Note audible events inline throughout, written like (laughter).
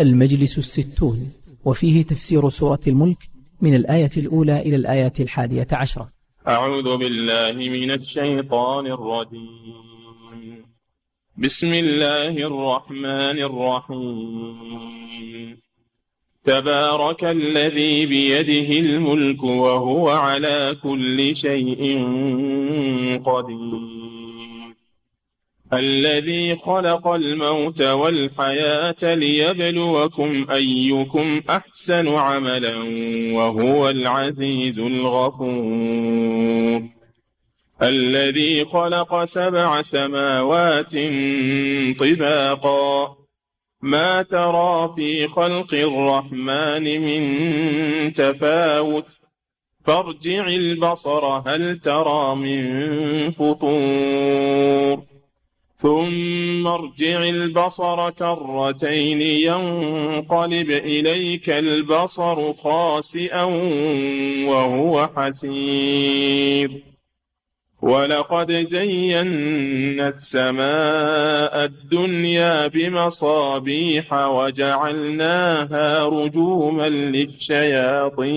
المجلس الستون وفيه تفسير سورة الملك من الآية الأولى إلى الآية الحادية عشرة. أعوذ بالله من الشيطان الرجيم. بسم الله الرحمن الرحيم. تبارك الذي بيده الملك وهو على كل شيء قدير. الذي خلق الموت والحياة ليبلوكم أيكم أحسن عملا وهو العزيز الغفور. الذي خلق سبع سماوات طباقا. ما ترى في خلق الرحمن من تفاوت. فارجع البصر هل ترى من فطور. ثم ارجع البصر كرتين ينقلب إليك البصر خاسئا وهو حسير. ولقد زينا السماء الدنيا بمصابيح وجعلناها رجوما للشياطين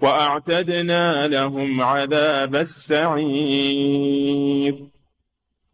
وأعتدنا لهم عذاب السعير.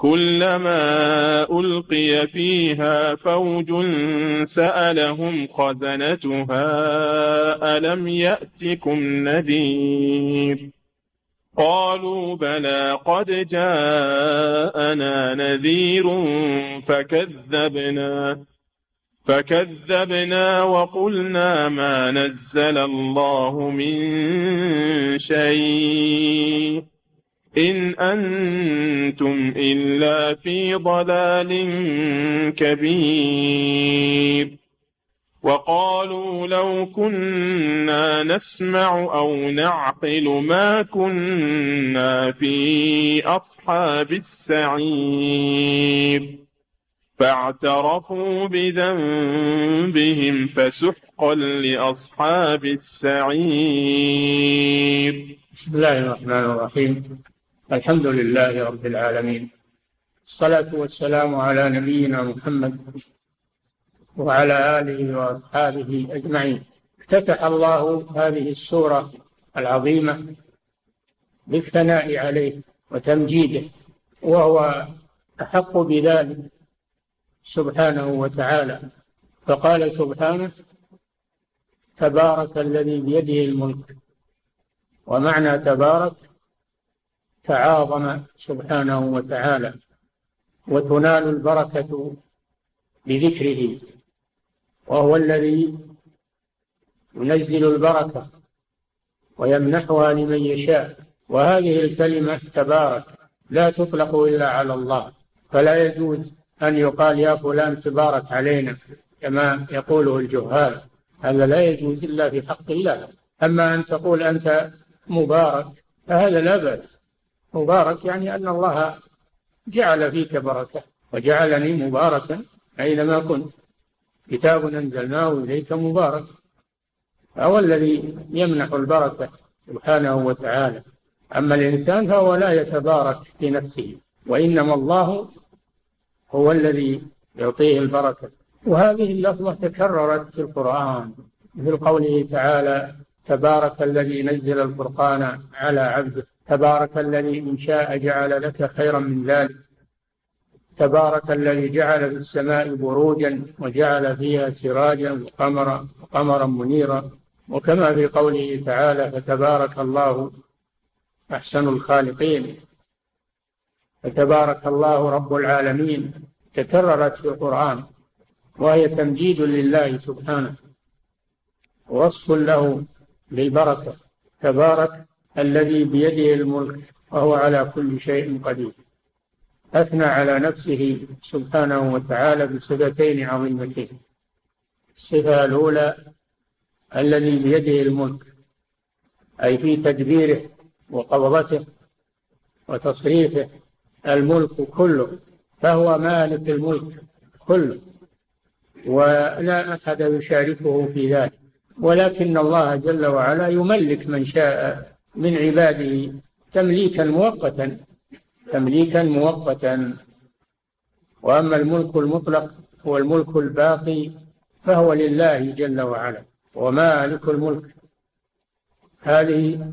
كلما ألقي فيها فوج سألهم خزنتها ألم يأتكم نذير؟ قالوا بلى قد جاءنا نذير فكذبنا فكذبنا وقلنا ما نزل الله من شيء. إن أنتم إلا في ضلال كبير وقالوا لو كنا نسمع أو نعقل ما كنا في أصحاب السعير فاعترفوا بذنبهم فسحقا لأصحاب السعير بسم الله الرحمن الرحيم الحمد لله رب العالمين. الصلاة والسلام على نبينا محمد وعلى آله وأصحابه أجمعين. افتتح الله هذه السورة العظيمة بالثناء عليه وتمجيده وهو أحق بذلك سبحانه وتعالى. فقال سبحانه تبارك الذي بيده الملك ومعنى تبارك تعاظم سبحانه وتعالى وتنال البركة بذكره وهو الذي ينزل البركة ويمنحها لمن يشاء. وهذه الكلمة تبارك لا تطلق إلا على الله. فلا يجوز أن يقال يا فلان تبارك علينا كما يقوله الجهال. هذا لا يجوز إلا في حق الله. أما أن تقول أنت مبارك فهذا لا بأس. مبارك يعني أن الله جعل فيك بركة وجعلني مباركا أينما كنت. كتاب أنزلناه إليك مبارك هو الذي يمنح البركة سبحانه وتعالى. أما الإنسان فهو لا يتبارك في نفسه وإنما الله هو الذي يعطيه البركة. وهذه اللفظة تكررت في القرآن مثل قوله تعالى تبارك الذي نزل الفرقان على عبده تبارك الذي إن شاء جعل لك خيرا من ذلك. تبارك الذي جعل في السماء بروجا وجعل فيها سراجا وقمرا وقمرا منيرا. وكما في قوله تعالى فتبارك الله أحسن الخالقين. فتبارك الله رب العالمين. تكررت في القرآن وهي تمجيد لله سبحانه. وصف له بالبركة. تبارك الذي بيده الملك وهو على كل شيء قدير. أثنى على نفسه سبحانه وتعالى بصفتين عظيمتين. الصفة الأولى الذي بيده الملك أي في تدبيره وقبضته وتصريفه الملك كله فهو مالك الملك كله ولا أحد يشاركه في ذلك. ولكن الله جل وعلا يملك من شاء من عباده تمليكا مؤقتا تمليكا مؤقتا. وأما الملك المطلق هو الملك الباقي فهو لله جل وعلا. ومالك الملك هذه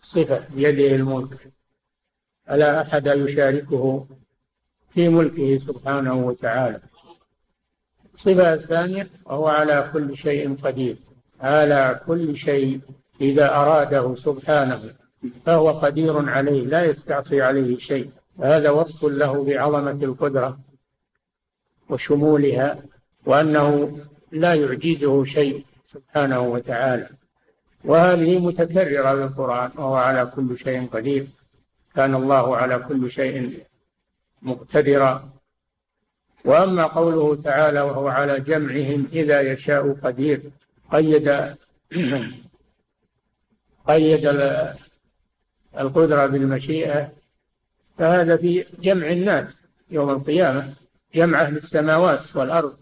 صفة بيده الملك. فلا أحد يشاركه في ملكه سبحانه وتعالى؟ الصفه الثانية وهو على كل شيء قدير. على كل شيء إذا أراده سبحانه فهو قدير عليه لا يستعصي عليه شيء. هذا وصف له بعظمة القدرة وشمولها وأنه لا يعجزه شيء سبحانه وتعالى. وهذه متكررة في القرآن وهو على كل شيء قدير. كان الله على كل شيء مقتدرا. وأما قوله تعالى وهو على جمعهم إذا يشاء قدير قيد (clears throat) قيد القدرة بالمشيئة فهذا في جمع الناس يوم القيامة جمع أهل السماوات والأرض.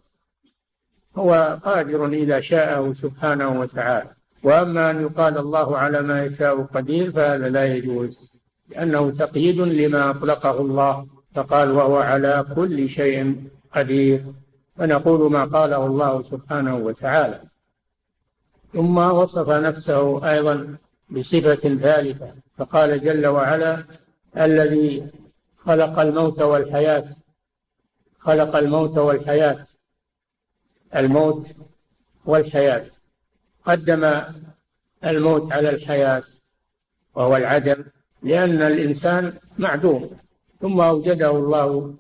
هو قادر إذا شاءه سبحانه وتعالى. وأما أن يقال الله على ما يشاء قدير فهذا لا يجوز لأنه تقييد لما أطلقه الله فقال وهو على كل شيء قدير. فنقول ما قاله الله سبحانه وتعالى. ثم وصف نفسه أيضا بصفة ثالثة فقال جل وعلا الذي خلق الموت والحياة خلق الموت والحياة. الموت والحياة. قدم الموت على الحياة وهو العدم لأن الإنسان معدوم. ثم أوجده الله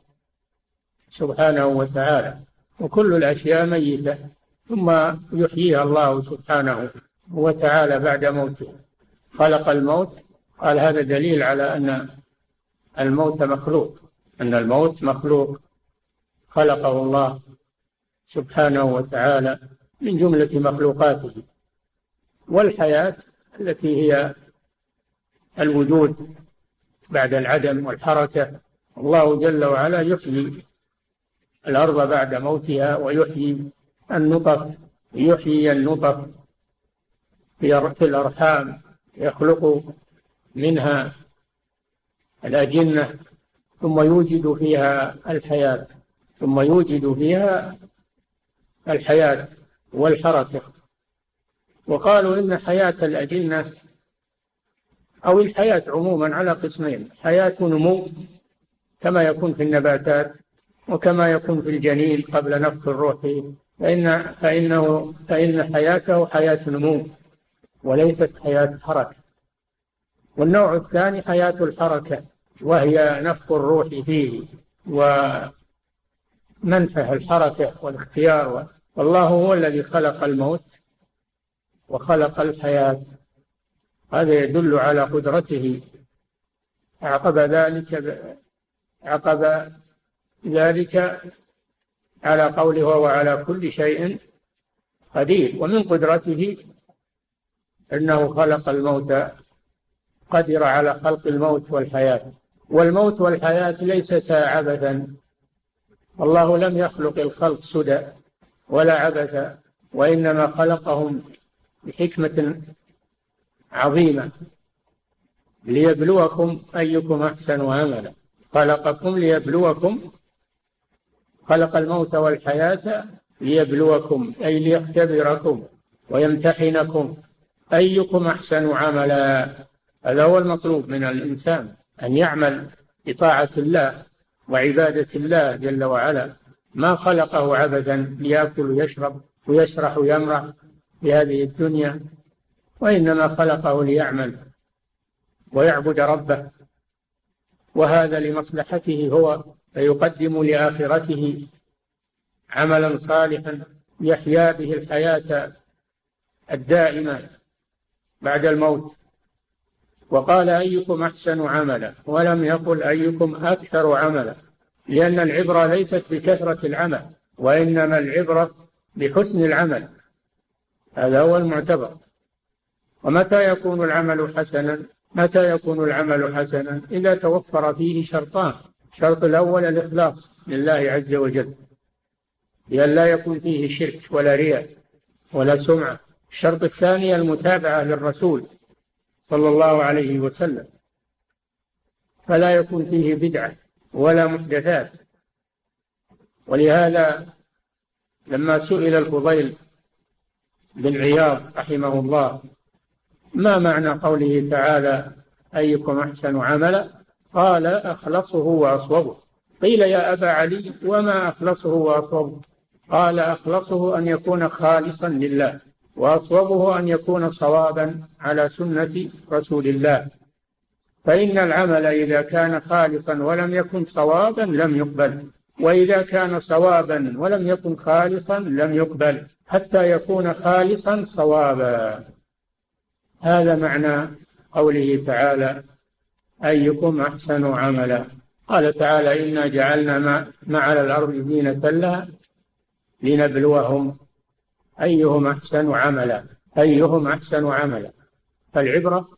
سبحانه وتعالى وكل الأشياء ميتة. ثم يحييها الله سبحانه وتعالى بعد موته. خلق الموت. قال هذا دليل على أن الموت مخلوق أن الموت مخلوق. خلقه الله سبحانه وتعالى من جملة مخلوقاته والحياة التي هي الوجود بعد العدم والحركة. الله جل وعلا يحيي الأرض بعد موتها ويحيي النطف يحيي النطف في الأرحام. يخلق منها الأجنة ثم يوجد فيها الحياة ثم يوجد فيها الحياة والحركة. وقالوا إن حياة الأجنة أو الحياة عموما على قسمين حياة نمو كما يكون في النباتات وكما يكون في الجنين قبل نفخ الروح فإن فإنه فإن حياته حياة نمو. وليست حياة حركة والنوع الثاني حياة الحركة وهي نفخ الروح فيه ومنفه الحركة والاختيار. والله هو الذي خلق الموت وخلق الحياة. هذا يدل على قدرته. عقب ذلك عقب ذلك على قوله وهو على كل شيء قدير. ومن قدرته إنه خلق الموت قدر على خلق الموت والحياة. والموت والحياة ليستا عبثا الله لم يخلق الخلق سدى ولا عبثا وإنما خلقهم بحكمة عظيمة. ليبلوكم أيكم أحسن عملا. خلقكم ليبلوكم خلق الموت والحياة ليبلوكم أي ليختبركم ويمتحنكم. أيكم أحسن عملا؟ هذا هو المطلوب من الإنسان أن يعمل بطاعة الله وعبادة الله جل وعلا. ما خلقه عبثا ليأكل ويشرب ويسرح ويمرح في هذه الدنيا وإنما خلقه ليعمل ويعبد ربه. وهذا لمصلحته هو فيقدم لآخرته عملا صالحا يحيا به الحياة الدائمة. بعد الموت. وقال أيكم أحسن عملا ولم يقل أيكم أكثر عملا لأن العبرة ليست بكثرة العمل وإنما العبرة بحسن العمل. هذا هو المعتبر. ومتى يكون العمل حسنا؟ متى يكون العمل حسنا؟ إذا توفر فيه شرطان. الشرط الأول الإخلاص لله عز وجل. لأن لا يكون فيه شرك ولا رياء ولا سمعة. الشرط الثاني المتابعة للرسول صلى الله عليه وسلم. فلا يكون فيه بدعة ولا محدثات. ولهذا لما سئل الفضيل بن عياض رحمه الله ما معنى قوله تعالى أيكم أحسن عملا؟ قال أخلصه وأصوبه. قيل يا أبا علي وما أخلصه وأصوبه؟ قال أخلصه أن يكون خالصا لله. وأصوبه أن يكون صوابا على سنة رسول الله. فإن العمل إذا كان خالصا ولم يكن صوابا لم يقبل. وإذا كان صوابا ولم يكن خالصا لم يقبل. حتى يكون خالصا صوابا. هذا معنى قوله تعالى أيكم أحسن عملا؟ قال تعالى إنا جعلنا ما, على الأرض زينة لها لنبلوهم أيهم أحسن عملا؟ أيهم أحسن عملا؟ فالعبرة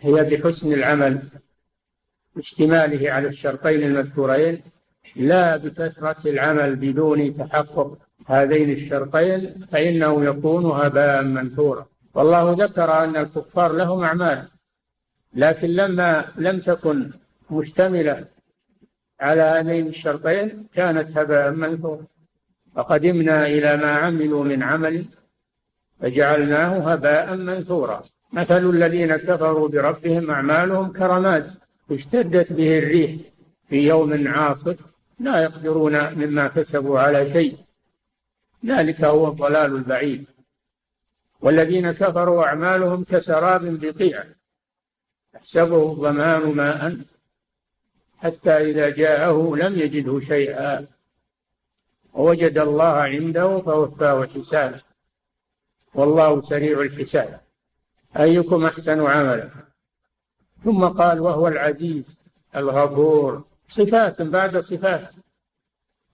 هي بحسن العمل اشتماله على الشرطين المذكورين لا بكثرة العمل بدون تحقق هذين الشرطين فإنه يكون هباء منثورا. والله ذكر أن الكفار لهم أعمال لكن لما لم تكن مشتملة على هذين الشرطين كانت هباء منثورا. وقدمنا إلى ما عملوا من عمل فجعلناه هباء منثورا. مثل الذين كفروا بربهم أعمالهم كرماد اشتدت به الريح في يوم عاصف لا يقدرون مما كسبوا على شيء. ذلك هو الضلال البعيد. والذين كفروا أعمالهم كسراب بقيع. يحسبه الظمآن ماء حتى إذا جاءه لم يجده شيئا. ووجد الله عنده فوفاه حسابه والله سريع الحساب. أيكم أحسن عملا؟ ثم قال وهو العزيز الغفور. صفات بعد صفات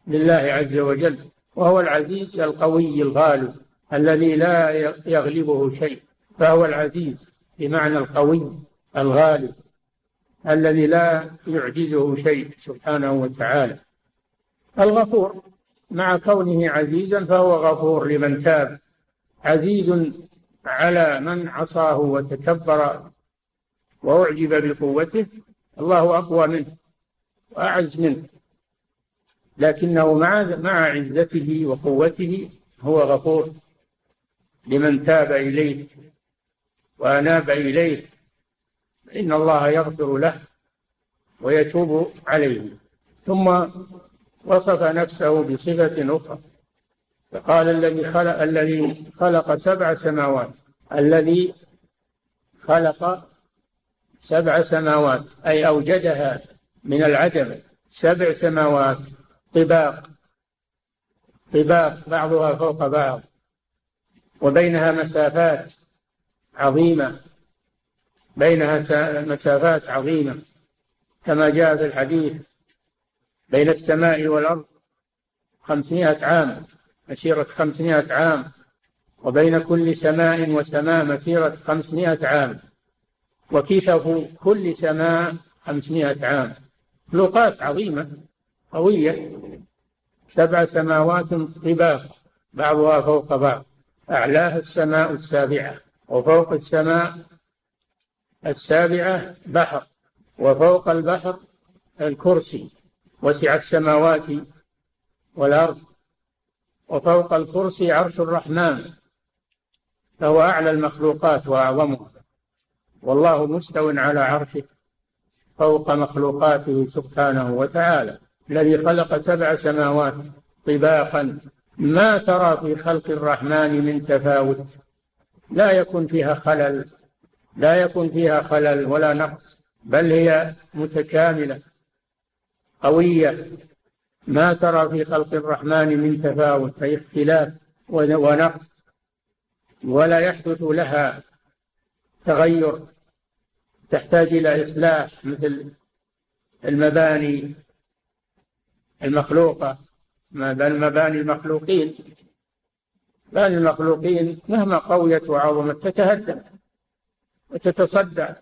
لله عز وجل. وهو العزيز القوي الغالب الذي لا يغلبه شيء. فهو العزيز بمعنى القوي الغالب الذي لا يعجزه شيء سبحانه وتعالى. الغفور. مع كونه عزيزا فهو غفور لمن تاب. عزيز على من عصاه وتكبر وأعجب بقوته. الله أقوى منه وأعز منه. لكنه مع مع عزته وقوته هو غفور لمن تاب إليه وأناب إليه. إن الله يغفر له ويتوب عليه. ثم وصف نفسه بصفة أخرى. فقال الذي خلق الذي خلق سبع سماوات. الذي خلق سبع سماوات. أي أوجدها من العدم. سبع سماوات. طباق. طباق. بعضها فوق بعض. وبينها مسافات عظيمة. بينها مسافات عظيمة. كما جاء في الحديث بين السماء والأرض خمسمائة عام مسيرة خمسمائة عام وبين كل سماء وسماء مسيرة خمسمائة عام. وكيفه كل سماء خمسمائة عام. مخلوقات عظيمة قوية. سبع سماوات طباق بعضها فوق بعض. أعلاها السماء السابعة وفوق السماء السابعة بحر وفوق البحر الكرسي. وسع السماوات والأرض وفوق الكرسي عرش الرحمن فهو أعلى المخلوقات وأعظمها. والله مستو على عرشه فوق مخلوقاته سبحانه وتعالى الذي خلق سبع سماوات طباقا. ما ترى في خلق الرحمن من تفاوت؟ لا يكون فيها خلل لا يكون فيها خلل ولا نقص بل هي متكاملة. قوية. ما ترى في خلق الرحمن من تفاوت أي اختلاف ونقص ولا يحدث لها تغير. تحتاج إلى إصلاح مثل المباني المخلوقة. بل مباني المخلوقين؟ مباني المخلوقين مهما قويت وعظمت تتهدم وتتصدع.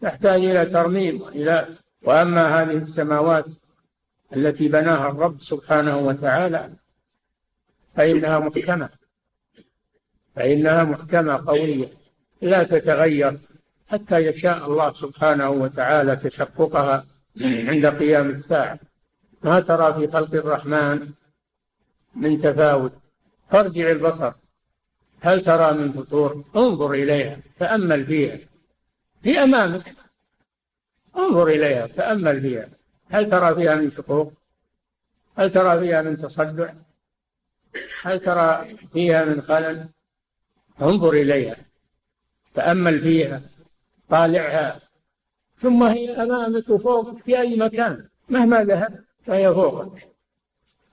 تحتاج إلى ترميم إلى وأما هذه السماوات التي بناها الرب سبحانه وتعالى فإنها محكمة. فإنها محكمة قوية. لا تتغير حتى يشاء الله سبحانه وتعالى تشققها عند قيام الساعة. ما ترى في خلق الرحمن من تفاوت؟ فارجع البصر. هل ترى من فطور؟ انظر إليها تأمل فيها. في أمامك انظر إليها تأمل فيها. هل ترى فيها من شقوق؟ هل ترى فيها من تصدع؟ هل ترى فيها من خلل؟ انظر إليها. تأمل فيها طالعها. ثم هي أمامك وفوقك في أي مكان. مهما ذهبت فهي فوقك.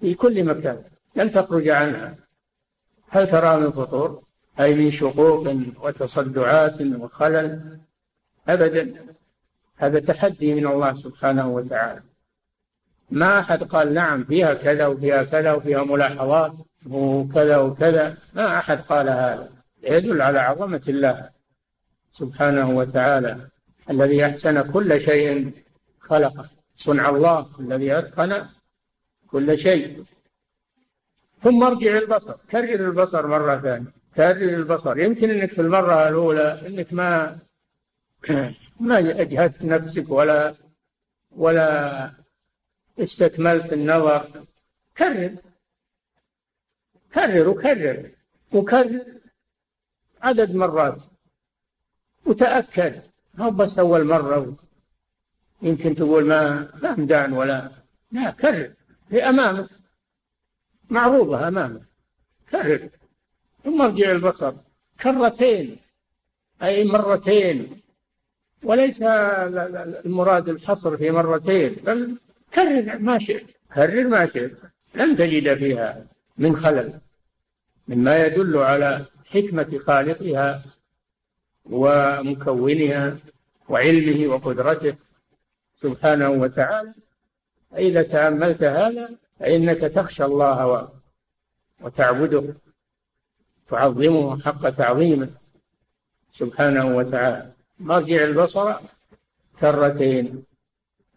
في كل مكان. لن تخرج عنها. هل ترى من فطور؟ أي من شقوق وتصدعات وخلل؟ أبدا. هذا تحدي من الله سبحانه وتعالى. ما أحد قال نعم فيها كذا وفيها كذا وفيها ملاحظات وكذا وكذا. ما أحد قال هذا. يدل على عظمة الله سبحانه وتعالى الذي أحسن كل شيء خلقه. صنع الله الذي أتقن كل شيء. ثم ارجع البصر كرر البصر مرة ثانية. كرر البصر. يمكن إنك في المرة الأولى إنك ما (coughs) ما أجهدت نفسك ولا ولا استكملت النظر. كرر. كرر وكرر. وكرر عدد مرات. وتأكد. هو بس أول مرة يمكن تقول ما ما مدان ولا. لا كرر. هي أمامك. معروضة أمامك. كرر. ثم ارجع البصر كرتين. أي مرتين. وليس المراد الحصر في مرتين بل كرر ما شئت. كرر ما شئت. لن تجد فيها من خلل مما يدل على حكمة خالقها ومكونها وعلمه وقدرته سبحانه وتعالى. فإذا تأملت هذا فإنك تخشى الله وتعبده تعظمه حق تعظيمه سبحانه وتعالى. مرجع البصر كرتين.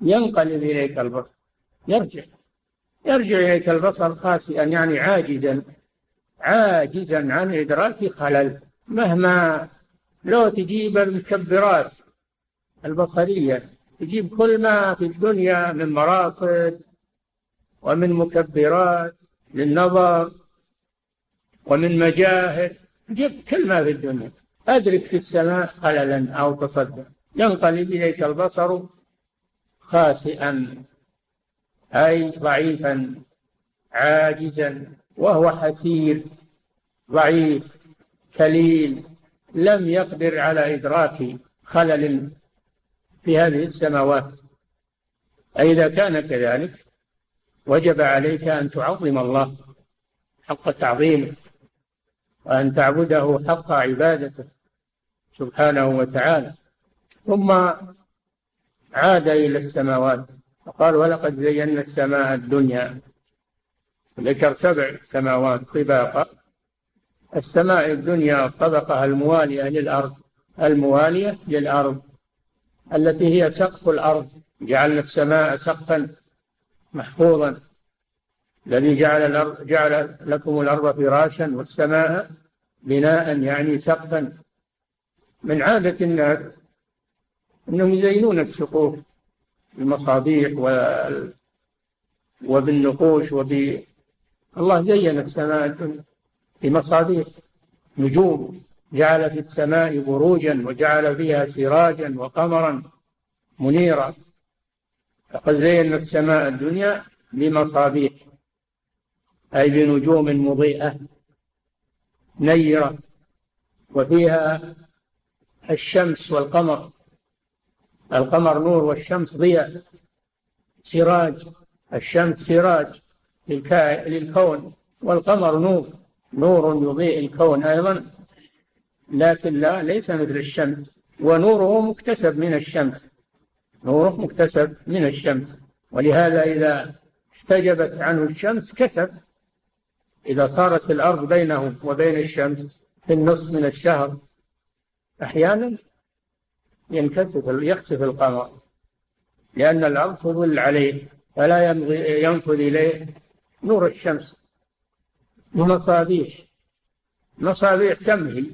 ينقلب إليك البصر. يرجع. يرجع إليك البصر خاسئا يعني عاجزا. عاجزا عن إدراك خلل. مهما لو تجيب المكبرات البصرية تجيب كل ما في الدنيا من مراصد ومن مكبرات للنظر ومن مجاهد جيب كل ما في الدنيا. أدرك في السماء خللا أو تصدع ينقلب إليك البصر خاسئا أي ضعيفا عاجزا وهو حسير ضعيف كليل لم يقدر على إدراك خلل في هذه السماوات. فإذا كان كذلك وجب عليك أن تعظم الله حق تعظيمه وأن تعبده حق عبادته. سبحانه وتعالى. ثم عاد إلى السماوات. فقال ولقد زينا السماء الدنيا. ذكر سبع سماوات طباقا. السماء الدنيا الطبقة الموالية للأرض. الموالية للأرض. التي هي سقف الأرض. جعلنا السماء سقفا محفوظا. الذي جعل الأرض جعل لكم الأرض فراشا والسماء بناء يعني سقفا. من عادة الناس أنهم يزينون السقوف بالمصابيح وبالنقوش وب الله زين السماء بمصابيح. نجوم جعل في السماء بروجا وجعل فيها سراجا وقمرا منيرا. فقد زينا السماء الدنيا بمصابيح أي بنجوم مضيئة نيرة وفيها الشمس والقمر. القمر نور والشمس ضياء. سراج. الشمس سراج للكون. والقمر نور. نور يضيء الكون أيضا. لكن لا ليس مثل الشمس. ونوره مكتسب من الشمس. نوره مكتسب من الشمس. ولهذا إذا احتجبت عنه الشمس كسف إذا صارت الأرض بينه وبين الشمس في النصف من الشهر أحيانا ينكسف يخسف القمر لأن الأرض تظل عليه فلا ينفذ إليه نور الشمس بمصابيح مصابيح كم هي؟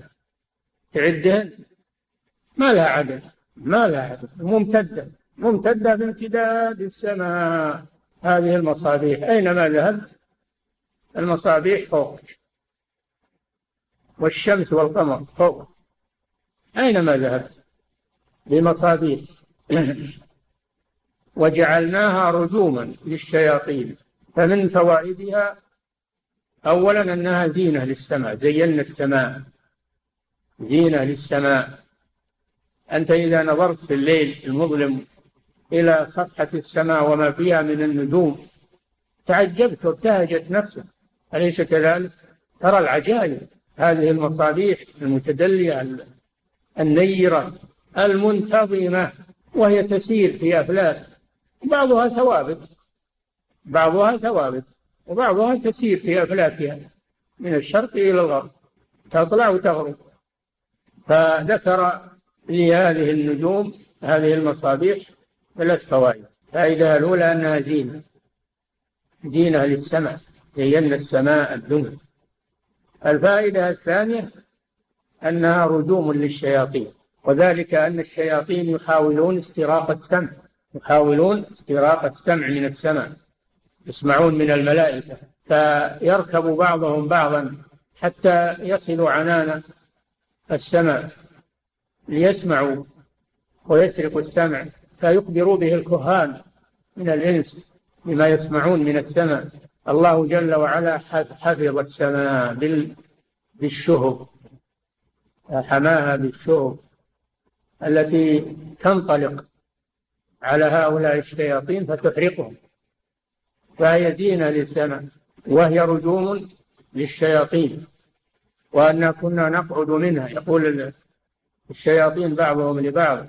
تعدهن ما لها عدد ما لها عدد. ممتدة ممتدة بامتداد السماء. هذه المصابيح. أينما ذهبت؟ المصابيح فوق والشمس والقمر فوق. أينما ذهبت بمصابيح (clears throat) وجعلناها رجوما للشياطين فمن فوائدها أولا أنها زينة للسماء زينا السماء. زينة للسماء. أنت إذا نظرت في الليل المظلم إلى صفحة السماء وما فيها من النجوم تعجبت وابتهجت نفسك. أليس كذلك؟ ترى العجائب هذه المصابيح المتدلية النيرة المنتظمة وهي تسير في أفلاك بعضها ثوابت بعضها ثوابت وبعضها تسير في أفلاكها من الشرق إلى الغرب تطلع وتغرب. فذكر لهذه النجوم هذه المصابيح ثلاث فوائد. الفائدة الأولى أنها زينة. زينة للسماء زينا السماء الدنيا. الفائدة الثانية أنها رجوم للشياطين وذلك أن الشياطين يحاولون استراق السمع يحاولون استراق السمع من السماء يسمعون من الملائكة فيركب بعضهم بعضا حتى يصلوا عنان السماء ليسمعوا ويسرقوا السمع فيخبروا به الكهان من الإنس بما يسمعون من السماء. الله جل وعلا حفظ السماء بالشهب. حماها بالشهب التي تنطلق على هؤلاء الشياطين فتحرقهم. فهي زينة للسماء وهي رجوم للشياطين وأنا كنا نقعد منها. يقول الشياطين بعضهم لبعض.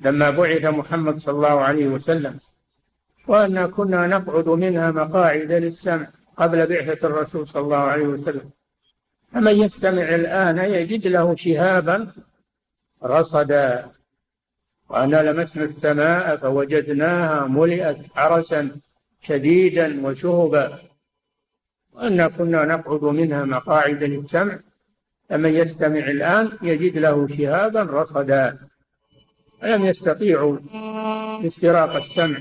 لما بعث محمد صلى الله عليه وسلم وأنا كنا نقعد منها مقاعد للسمع قبل بعثة الرسول صلى الله عليه وسلم. فمن يستمع الآن يجد له شهابا رصدا. وأنا لمسنا السماء فوجدناها ملئت عرسا شديدا وشهبا. وأنا كنا نقعد منها مقاعد للسمع. فمن يستمع الآن يجد له شهابا رصدا. فلم يستطيعوا استراق السمع؟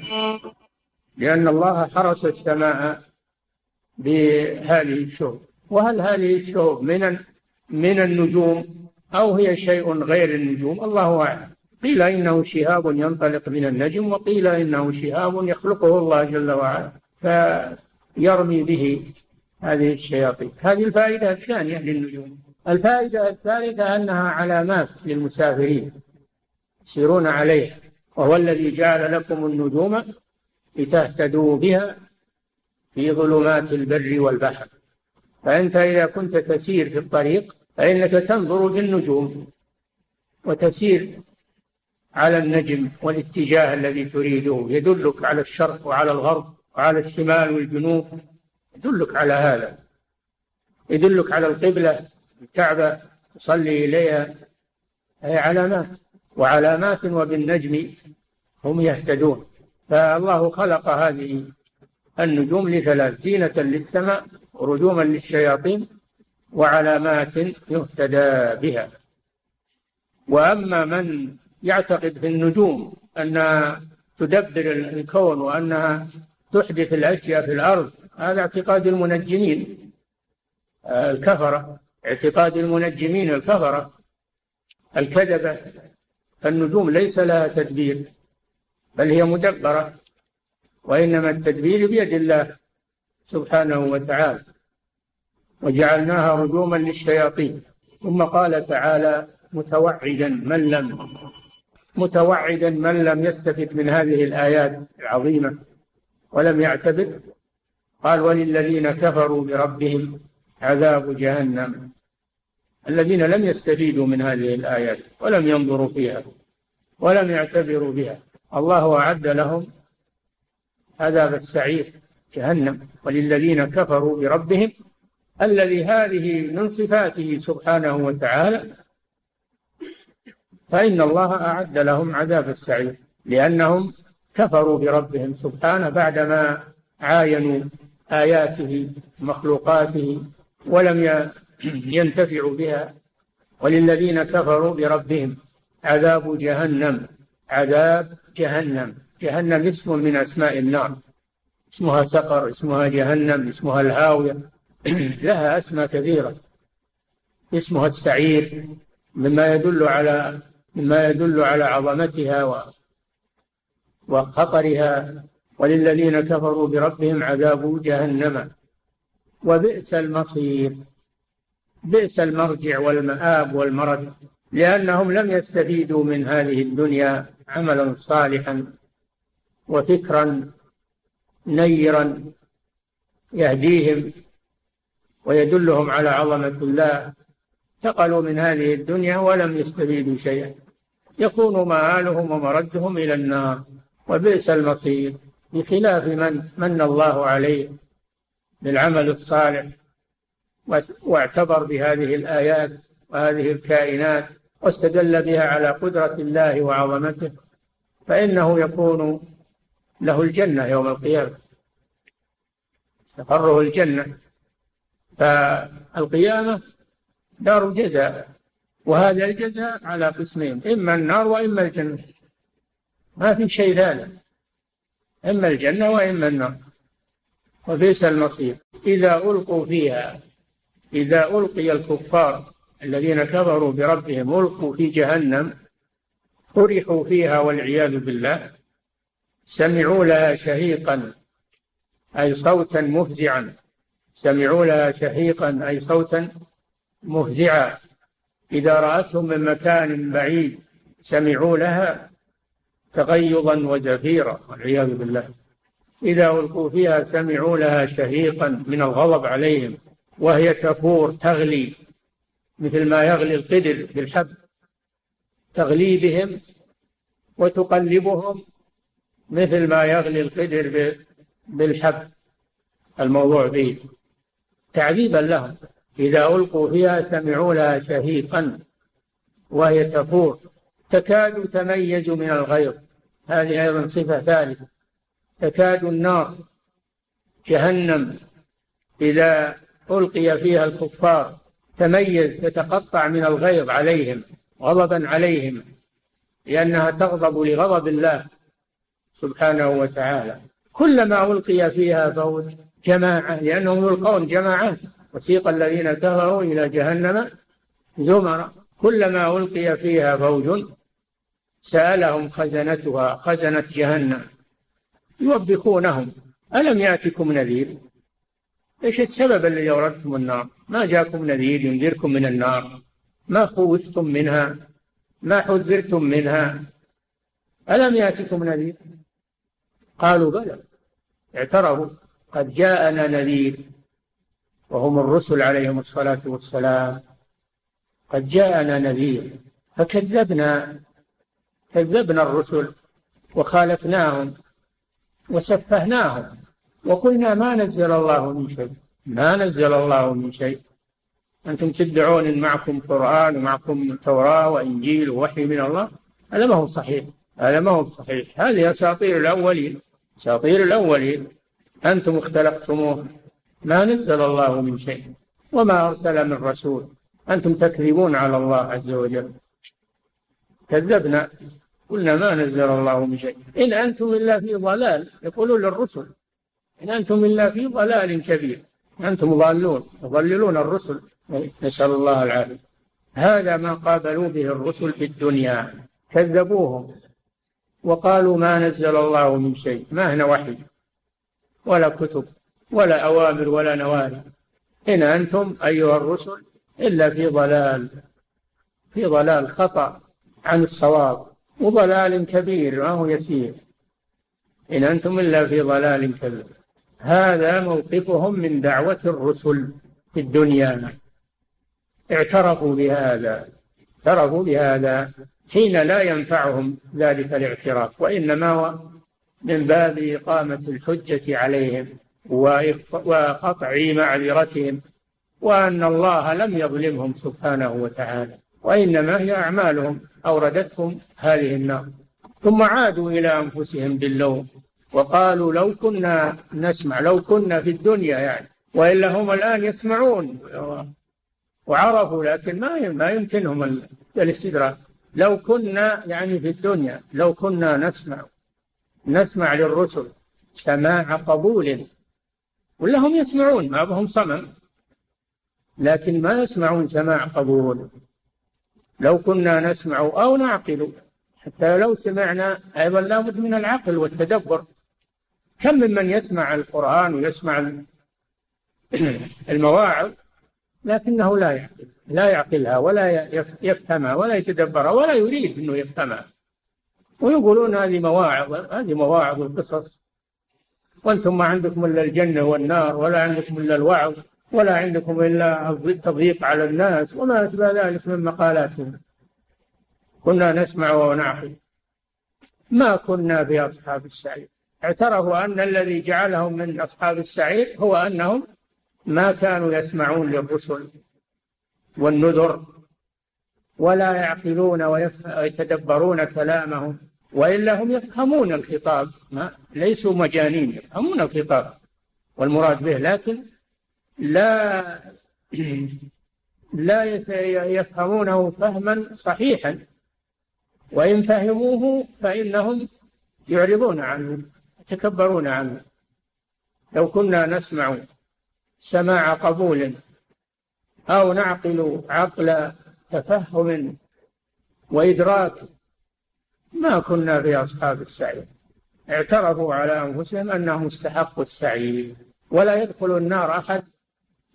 لأن الله حرس السماء بهذه الشهب. وهل هذه الشهب من من النجوم أو هي شيء غير النجوم؟ الله أعلم. قيل إنه شهاب ينطلق من النجم وقيل إنه شهاب يخلقه الله جل وعلا فيرمي به هذه الشياطين. هذه الفائدة الثانية للنجوم. الفائدة الثالثة أنها علامات للمسافرين يسيرون عليها وهو الذي جعل لكم النجوم لتهتدوا بها في ظلمات البر والبحر. فأنت إذا كنت تسير في الطريق فإنك تنظر في النجوم وتسير على النجم والاتجاه الذي تريده. يدلك على الشرق وعلى الغرب وعلى الشمال والجنوب. يدلك على هذا. يدلك على القبلة الكعبة تصلي إليها. هي علامات. وعلامات وبالنجم هم يهتدون. فالله خلق هذه النجوم لثلاث زينة للسماء ورجوما للشياطين وعلامات يهتدى بها. وأما من يعتقد في النجوم أنها تدبر الكون وأنها تحدث الأشياء في الأرض هذا اعتقاد المنجمين. الكفرة اعتقاد المنجمين الكفرة. الكذبة فالنجوم ليس لها تدبير بل هي مدبرة وإنما التدبير بيد الله. سبحانه وتعالى. وجعلناها رجوما للشياطين. ثم قال تعالى متوعدا من لم متوعدا من لم يستفد من هذه الآيات العظيمة ولم يعتبر. قال وللذين كفروا بربهم عذاب جهنم. الذين لم يستفيدوا من هذه الآيات ولم ينظروا فيها ولم يعتبروا بها. الله أعد لهم عذاب السعير. جهنم. وللذين كفروا بربهم الذي هذه من صفاته سبحانه وتعالى فإن الله أعد لهم عذاب السعير لأنهم كفروا بربهم سبحانه بعدما عاينوا آياته مخلوقاته ولم ينتفعوا بها. وللذين كفروا بربهم عذاب جهنم. عذاب جهنم. جهنم اسم من أسماء النار. اسمها سقر اسمها جهنم اسمها الهاوية. (clears throat) لها أسماء كثيرة. اسمها السعير مما يدل على مما يدل على عظمتها وخطرها. وللذين كفروا بربهم عذاب جهنم. وبئس المصير. بئس المرجع والمآب والمرد لأنهم لم يستفيدوا من هذه الدنيا عملا صالحا وفكرا. نيرا يهديهم ويدلهم على عظمة الله انتقلوا من هذه الدنيا ولم يستفيدوا شيئا. يكون مآلهم ومردهم إلى النار وبئس المصير. بخلاف من من الله عليه بالعمل الصالح واعتبر بهذه الآيات وهذه الكائنات واستدل بها على قدرة الله وعظمته فإنه يكون له الجنة يوم القيامة. تقره الجنة. فالقيامة دار جزاء وهذا الجزاء على قسمين إما النار وإما الجنة. ما في شيء ثالث إما الجنة وإما النار. وبئس المصير. إذا ألقوا فيها إذا ألقي الكفار الذين كفروا بربهم ألقوا في جهنم فرحوا فيها والعياذ بالله. سمعوا لها شهيقا أي صوتا مفزعا. سمعوا لها شهيقا أي صوتا مفزعا. إذا رأتهم من مكان بعيد سمعوا لها تغيظا وزفيرا والعياذ بالله. إذا ألقوا فيها سمعوا لها شهيقا من الغضب عليهم وهي تفور تغلي مثل ما يغلي القدر بالحب. تغلي بهم وتقلبهم مثل ما يغلي القدر بالحب. الموضوع به تعذيبا لهم. إذا ألقوا فيها سمعوا لها شهيقا وهي تفور. تكاد تميز من الغيظ. هذه أيضا صفة ثالثة. تكاد النار جهنم إذا ألقي فيها الكفار تميز تتقطع من الغيظ عليهم غضبا عليهم لأنها تغضب لغضب الله. سبحانه وتعالى. كلما ألقي فيها فوج جماعة لأنهم يلقون جماعات. وسيق الذين كفروا إلى جهنم زمرا. كلما ألقي فيها فوج سألهم خزنتها خزنة جهنم. يوبخونهم. ألم يأتكم نذير؟ إيش السبب الذي أوردتم النار؟ ما جاكم نذير ينذركم من النار؟ ما خوفتم منها؟ ما حذرتم منها؟ ألم يأتكم نذير؟ قالوا بلى اعترفوا. قد جاءنا نذير وهم الرسل عليهم الصلاة والسلام. قد جاءنا نذير فكذبنا كذبنا الرسل وخالفناهم وسفهناهم وقلنا ما نزل الله من شيء. ما نزل الله من شيء. أنتم تدعون إن معكم قرآن ومعكم توراة وإنجيل ووحي من الله؟ هذا ما هو صحيح. هذا ما هو صحيح. هذه أساطير الأولين. أساطير الأولين أنتم اختلقتموه. ما نزل الله من شيء وما أرسل من رسول. أنتم تكذبون على الله عز وجل. كذبنا قلنا ما نزل الله من شيء. إن أنتم إلا في ضلال يقولون للرسل. إن أنتم إلا في ضلال كبير. أنتم ضالون تضللون الرسل. نسأل الله العافية. هذا ما قابلوا به الرسل في الدنيا. كذبوهم. وقالوا ما نزل الله من شيء ما هنا وحي ولا كتب ولا أوامر ولا نواهي إن أنتم أيها الرسل إلا في ضلال في ضلال خطأ عن الصواب وضلال كبير ما هو يسير. إن أنتم إلا في ضلال كبير. هذا موقفهم من دعوة الرسل في الدنيا. اعترفوا بهذا اعترفوا بهذا. حين لا ينفعهم ذلك الاعتراف وإنما هو من باب إقامة الحجة عليهم وقطع معذرتهم وأن الله لم يظلمهم سبحانه وتعالى وإنما هي أعمالهم أوردتهم هذه النار. ثم عادوا إلى أنفسهم باللوم وقالوا لو كنا نسمع لو كنا في الدنيا يعني وإلا هم الآن يسمعون وعرفوا لكن ما ما يمكنهم الاستدراك. لو كنا يعني في الدنيا لو كنا نسمع نسمع للرسل سماع قبول ولا هم يسمعون ما بهم صمم لكن ما يسمعون سماع قبول. لو كنا نسمع أو نعقل حتى لو سمعنا أيضا لابد من العقل والتدبر. كم ممن يسمع القرآن ويسمع (clears throat) المواعظ لكنه لا يعقل. لا يعقلها ولا يفهمها ولا يتدبرها ولا يريد إنه يفهمها. ويقولون هذه مواعظ هذه مواعظ القصص. وأنتم ما عندكم إلا الجنة والنار ولا عندكم إلا الوعظ ولا عندكم إلا التضييق على الناس وما أشبه ذلك من مقالاتهم. كنا نسمع ونعقل. ما كنا بأصحاب السعير. اعترفوا أن الذي جعلهم من أصحاب السعير هو أنهم ما كانوا يسمعون للرسل والنذر ولا يعقلون ويتدبرون كلامهم والا هم يفهمون الخطاب. ما ليسوا مجانين يفهمون الخطاب والمراد به لكن لا لا يفهمونه فهما صحيحا. وإن فهموه فإنهم يعرضون عنه يتكبرون عنه. لو كنا نسمع سماع قبول. أو نعقل عقل تفهم وإدراك. ما كنا في أصحاب السعير اعترفوا على أنفسهم أنهم استحقوا السعير ولا يدخل النار أحد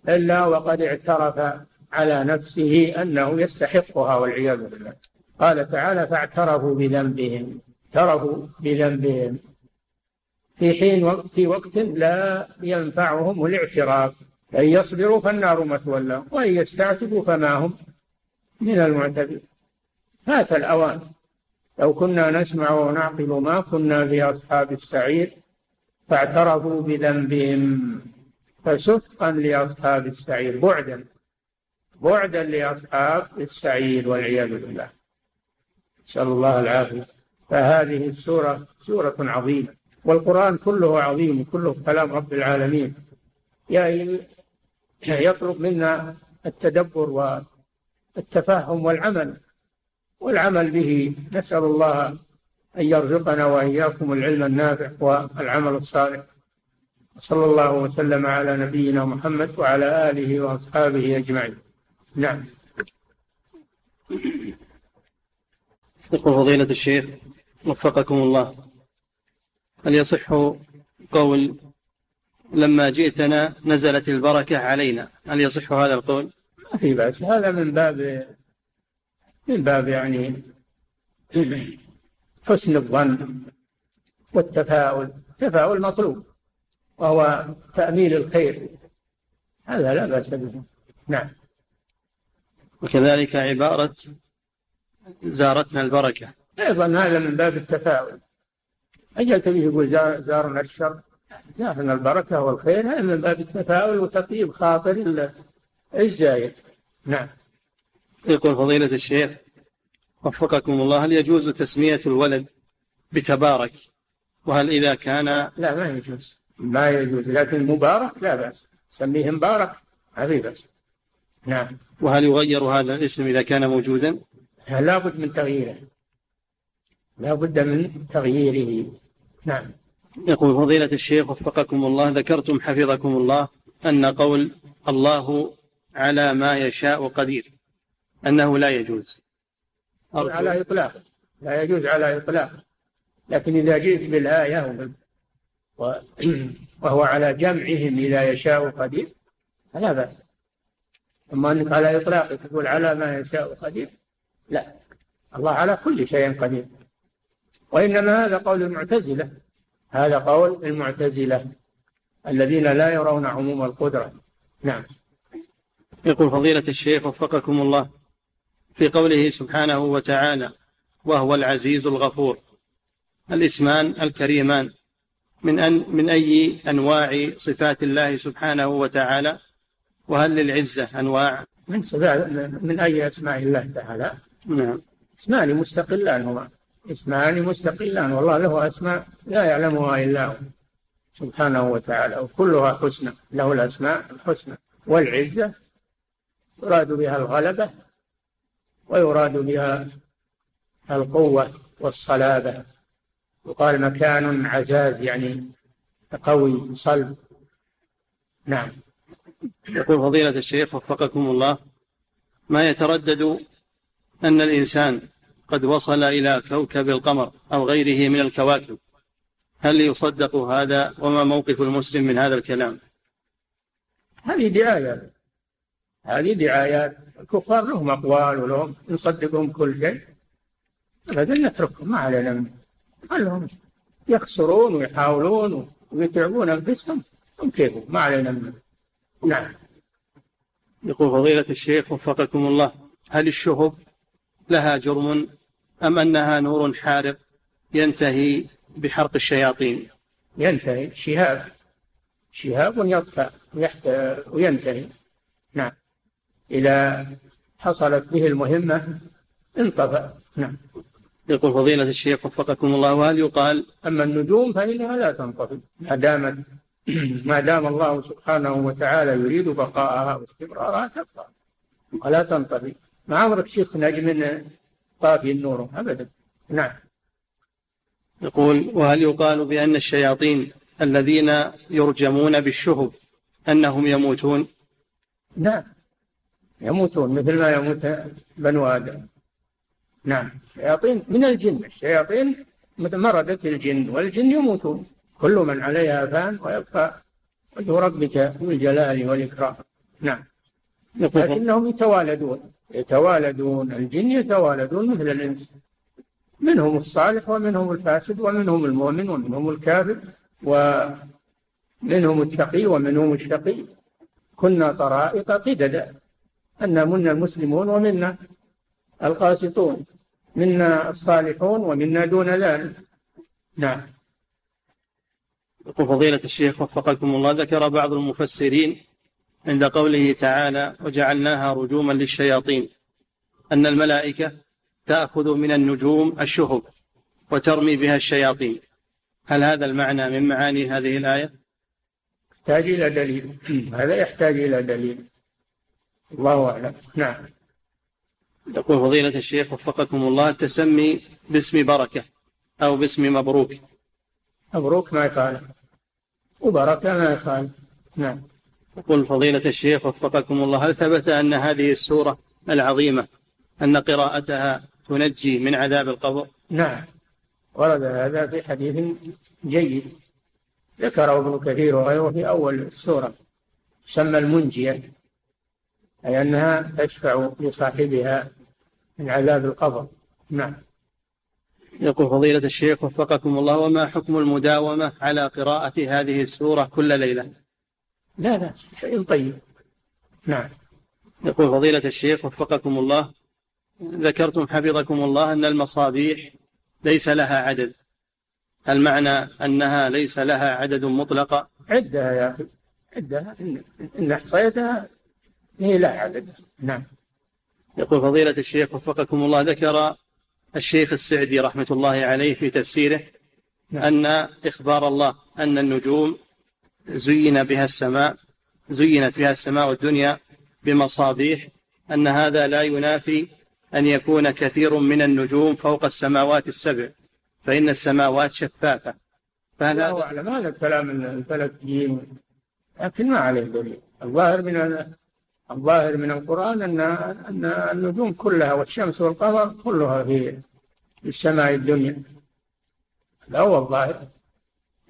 إلا وقد اعترف على نفسه أنه يستحقها والعياذ بالله. قال تعالى فاعترفوا بذنبهم. اعترفوا بذنبهم. في حين في وقت لا ينفعهم الاعتراف. أن يصبروا فالنار مثوى لهم وإن يستعتبوا فما هم من المعتبين فات الأوان. لو كنا نسمع ونعقل ما كنا في أصحاب السعير فاعترفوا بذنبهم فسحقا لأصحاب السعير. بعدا بعدا لأصحاب السعير والعياذ بالله. نسأل الله العافية. فهذه السورة سورة عظيمة. والقرآن كله عظيم كله كلام رب العالمين. يطلب منا التدبر والتفهم والعمل والعمل به نسأل الله أن يرزقنا وإياكم العلم النافع والعمل الصالح. صلى الله وسلم على نبينا محمد وعلى آله وأصحابه أجمعين. نعم. يقول فضيلة الشيخ وفقكم الله. هل يصح قول لما جئتنا نزلت البركة علينا؟ هل يصح هذا القول؟ ما في بأس. هذا من باب من باب يعني حسن الظن والتفاؤل. التفاؤل مطلوب وهو تأميل الخير. هذا لا بأس به. نعم. وكذلك عبارة زارتنا البركة. أيضا هذا من باب التفاؤل. أجل تبيه يقول زارنا الشر. زارنا البركة والخير. هذا من باب التفاؤل وتطيب خاطر الزايد نعم. يقول فضيلة الشيخ وفقكم الله هل يجوز تسمية الولد بتبارك؟ وهل إذا كان لا ما يجوز. ما يجوز. لكن مبارك لا بأس. سميه مبارك ما في بأس. نعم. وهل يغير هذا الاسم إذا كان موجودا؟ لا بد من تغييره. لا بد من تغييره. نعم. يقول فضيلة الشيخ وفقكم الله ذكرتم حفظكم الله أن قول الله على ما يشاء قدير أنه لا يجوز. على إطلاق. لا يجوز على إطلاق. لكن إذا جئت بالآية (clears throat) وهو على جمعهم إذا يشاء قدير فلا بأس. أما أنك على إطلاق تقول على ما يشاء قدير لا. الله على كل شيء قدير. وإنما هذا قول المعتزلة. هذا قول المعتزلة الذين لا يرون عموم القدرة. نعم. يقول فضيلة الشيخ وفقكم الله في قوله سبحانه وتعالى وهو العزيز الغفور. الاسمان الكريمان. من أن من أي أنواع صفات الله سبحانه وتعالى؟ وهل للعزة أنواع؟ من صفات من أي أسماء الله تعالى؟ نعم. اسمان مستقلان هما اسمان مستقلان والله له أسماء لا يعلمها إلا هو. سبحانه وتعالى وكلها حسنى له الأسماء الحسنى. والعزة يراد بها الغلبة ويراد بها القوة والصلابة. يقال مكان عزاز يعني قوي صلب. نعم. يقول فضيلة الشيخ وفقكم الله ما يتردد أن الإنسان قد وصل إلى كوكب القمر أو غيره من الكواكب. هل يصدق هذا؟ وما موقف المسلم من هذا الكلام؟ هذه دعايات هذه دعايات الكفار لهم أقوال ولهم نصدقهم كل شيء. أبدا نتركهم ما علينا منه. خلهم يخسرون ويحاولون ويتعبون أنفسهم. هم كيفهم؟ ما علينا منه. نعم. يقول فضيلة الشيخ وفقكم الله هل الشهب لها جرم؟ أم أنها نور حارق ينتهي بحرق الشياطين؟ ينتهي شهاب. شهاب يطفى وينتهي. نعم. إذا حصلت به المهمة انطفأ. نعم. يقول فضيلة الشيخ وفقكم الله وهل يقال أما النجوم فإنها لا تنطفئ ما دامت (clears throat) ما دام الله سبحانه وتعالى يريد بقاءها واستمرارها تبقى ولا تنطفئ ما عمرك شيخ نجم طافي النور. أبدا. نعم. يقول وهل يقال بأن الشياطين الذين يرجمون بالشهب أنهم يموتون؟ نعم. يموتون مثل ما يموت بنو آدم. نعم. الشياطين من الجن. الشياطين مردة الجن والجن يموتون. كل من عليها فان ويبقى وجه ربك ذو الجلال والإكرام. نعم. لكنهم يتوالدون. يتوالدون الجن يتوالدون مثل الإنس. منهم الصالح ومنهم الفاسد ومنهم المؤمن ومنهم الكافر ومنهم التقي ومنهم الشقي. كنا طرائق قددا أن منا المسلمون ومنا القاسطون. منا الصالحون ومنا دون ذلك. نعم. يقول فضيلة الشيخ وفقكم الله ذكر بعض المفسرين عند قوله تعالى وجعلناها رجوما للشياطين. أن الملائكة تأخذ من النجوم الشهب وترمي بها الشياطين. هل هذا المعنى من معاني هذه الآية؟ يحتاج إلى دليل. (clears throat) هذا يحتاج إلى دليل. الله أعلم. نعم. يقول فضيلة الشيخ وفقكم الله التسمي باسم بركة أو باسم مبروك. مبروك ما يخالف. وبركة ما يخالف. نعم. يقول فضيلة الشيخ وفقكم الله هل ثبت أن هذه السورة العظيمة أن قراءتها تنجي من عذاب القبر؟ نعم. ورد هذا في حديث جيد ذكره ابن كثير وغيره في أول السورة سمى المنجية أي أنها تشفع لصاحبها من عذاب القبر. نعم. يقول فضيلة الشيخ وفقكم الله وما حكم المداومة على قراءة هذه السورة كل ليلة؟ لا لا شيء طيب. نعم. يقول فضيلة الشيخ وفقكم الله ذكرتم حفظكم الله أن المصابيح ليس لها عدد. هل معنى أنها ليس لها عدد مطلقة. عدها يا أخي عدها. إن أحصيتها هي لا عدد. نعم. يقول فضيلة الشيخ وفقكم الله ذكر الشيخ السعدي رحمة الله عليه في تفسيره نعم. أن إخبار الله أن النجوم زين بها السماء زينت بها السماء الدنيا بمصابيح أن هذا لا ينافي أن يكون كثير من النجوم فوق السماوات السبع فإن السماوات شفافة. فهل هذا؟ أعلم هذا الكلام الفلكيين لكن ما عليه دليل. الظاهر من الظاهر من القرآن أن أن النجوم كلها والشمس والقمر كلها في السماء الدنيا. هذا هو الظاهر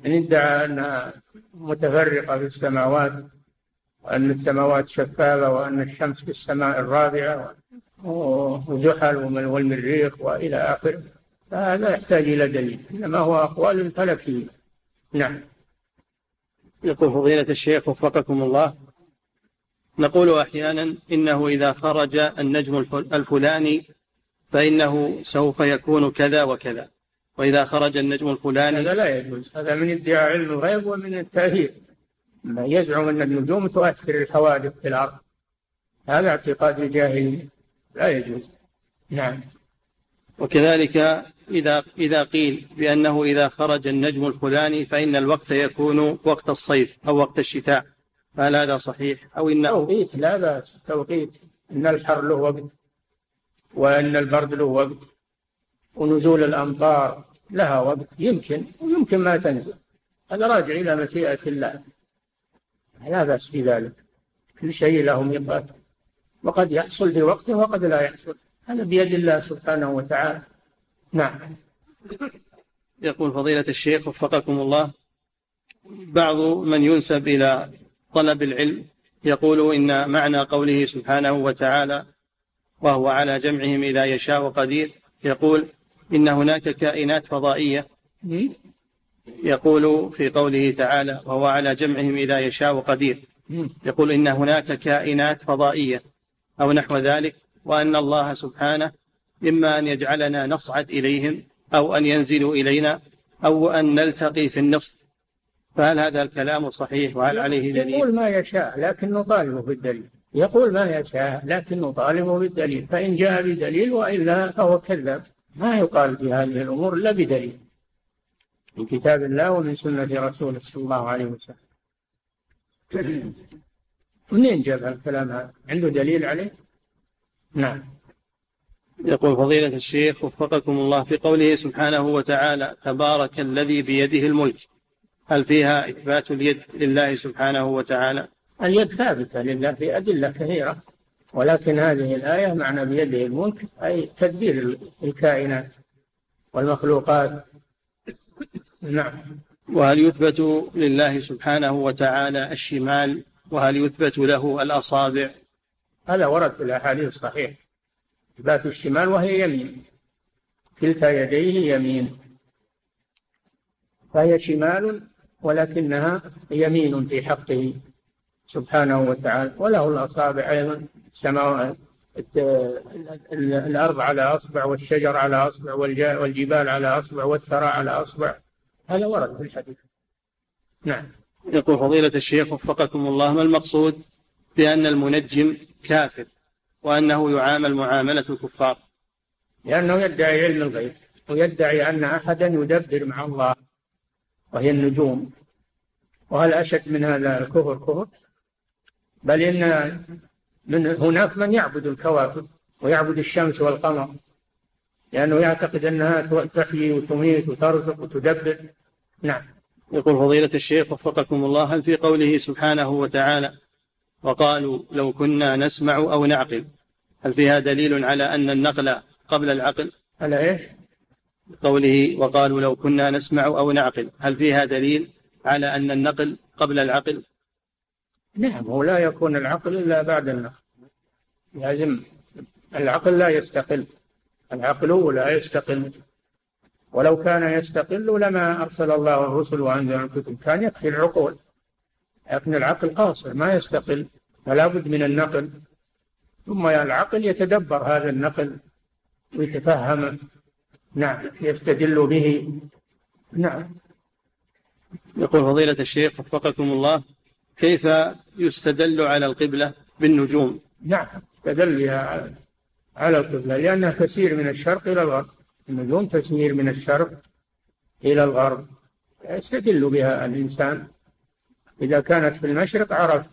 من ادعى أنها متفرقة في السماوات وأن السماوات شفافة وأن الشمس في السماء الرابعة وزحل والمريخ وإلى آخره. فهذا يحتاج إلى دليل إنما هو أقوال فلكية. نعم. يقول فضيلة الشيخ وفقكم الله نقول أحيانا إنه إذا خرج النجم الفلاني فإنه سوف يكون كذا وكذا. وإذا خرج النجم الفلاني هذا لا يجوز. هذا من ادعاء علم الغيب ومن التأثير. يزعم أن النجوم تؤثر الحوادث في الأرض. هذا اعتقاد الجاهلية. لا يجوز. نعم. وكذلك إذا إذا قيل بأنه إذا خرج النجم الفلاني فإن الوقت يكون وقت الصيف أو وقت الشتاء. فهل هذا صحيح؟ أو إن توقيت. لا بأس. توقيت. إن الحر له وقت. وأن البرد له وقت. ونزول الأمطار لها وقت يمكن ويمكن ما تنزل. هذا راجع إلى مشيئة الله. لا بأس في ذلك. كل شيء له ميقات وقد يحصل في وقته وقد لا يحصل. هذا بيد الله سبحانه وتعالى. نعم. يقول فضيلة الشيخ وفقكم الله بعض من ينسب إلى طلب العلم يقول إن معنى قوله سبحانه وتعالى وهو على جمعهم إذا يشاء قدير يقول إن هناك كائنات فضائية يقول في قوله تعالى وهو على جمعهم إذا يشاء قدير. يقول إن هناك كائنات فضائية أو نحو ذلك وأن الله سبحانه إما أن يجعلنا نصعد إليهم أو أن ينزلوا إلينا أو أن نلتقي في النصف فهل هذا الكلام صحيح وهل عليه دليل؟ يقول ما يشاء لكن نطالبه بالدليل. يقول ما يشاء لكن نطالبه بالدليل. فإن جاء بدليل وإلا فهو كذاب. ما يقال في هذه الأمور إلا بدليل. من كتاب الله ومن سنة رسوله صلى الله عليه وسلم. منين جاب الكلام هذا؟ عنده دليل عليه؟ نعم. يقول فضيلة الشيخ وفقكم الله في قوله سبحانه وتعالى تبارك الذي بيده الملك. هل فيها إثبات اليد لله سبحانه وتعالى؟ اليد ثابتة لله في أدلة كثيرة. ولكن هذه الآية معنى بيده الملك أي تدبير الكائنات والمخلوقات. نعم. وهل يثبت لله سبحانه وتعالى الشمال؟ وهل يثبت له الأصابع؟ هذا ورد في الأحاديث الصحيحة. إثبات الشمال وهي يمين. كلتا يديه يمين. فهي شمال ولكنها يمين في حقه. سبحانه وتعالى وله الأصابع أيضا السماوات الأرض على أصبع والشجر على أصبع والجبال على أصبع والثرى على أصبع. هذا ورد في الحديث. نعم. يقول فضيلة الشيخ وفقكم الله ما المقصود بأن المنجم كافر وأنه يعامل معاملة الكفار؟ لأنه يدعي علم الغيب ويدعي أن أحدا يدبر مع الله وهي النجوم. وهل أشد من هذا الكفر كفر؟ بل إن من هناك من يعبد الكواكب ويعبد الشمس والقمر لأنه يعتقد أنها تحيي وتميت وترزق وتدبر. نعم. يقول فضيلة الشيخ وفقكم الله هل في قوله سبحانه وتعالى وقالوا لو كنا نسمع أو نعقل؟ هل فيها دليل على أن النقل قبل العقل؟ على إيش؟ قوله وقالوا لو كنا نسمع أو نعقل هل فيها دليل على أن النقل قبل العقل؟ نعم ولا يكون العقل إلا بعد النقل. لازم العقل لا يستقل. العقل لا يستقل. ولو كان يستقل لما أرسل الله الرسل وأنزل الكتب كان يكفي العقول. لكن العقل قاصر ما يستقل. فلا بد من النقل. ثم العقل يتدبر هذا النقل ويتفهمه نعم يستدل به. نعم. يقول فضيلة الشيخ وفقكم الله كيف يستدل على القبلة بالنجوم؟ نعم استدل بها على القبلة لأنها تسير من الشرق إلى الغرب. النجوم تسير من الشرق إلى الغرب. يستدل بها الإنسان. إذا كانت في المشرق عرف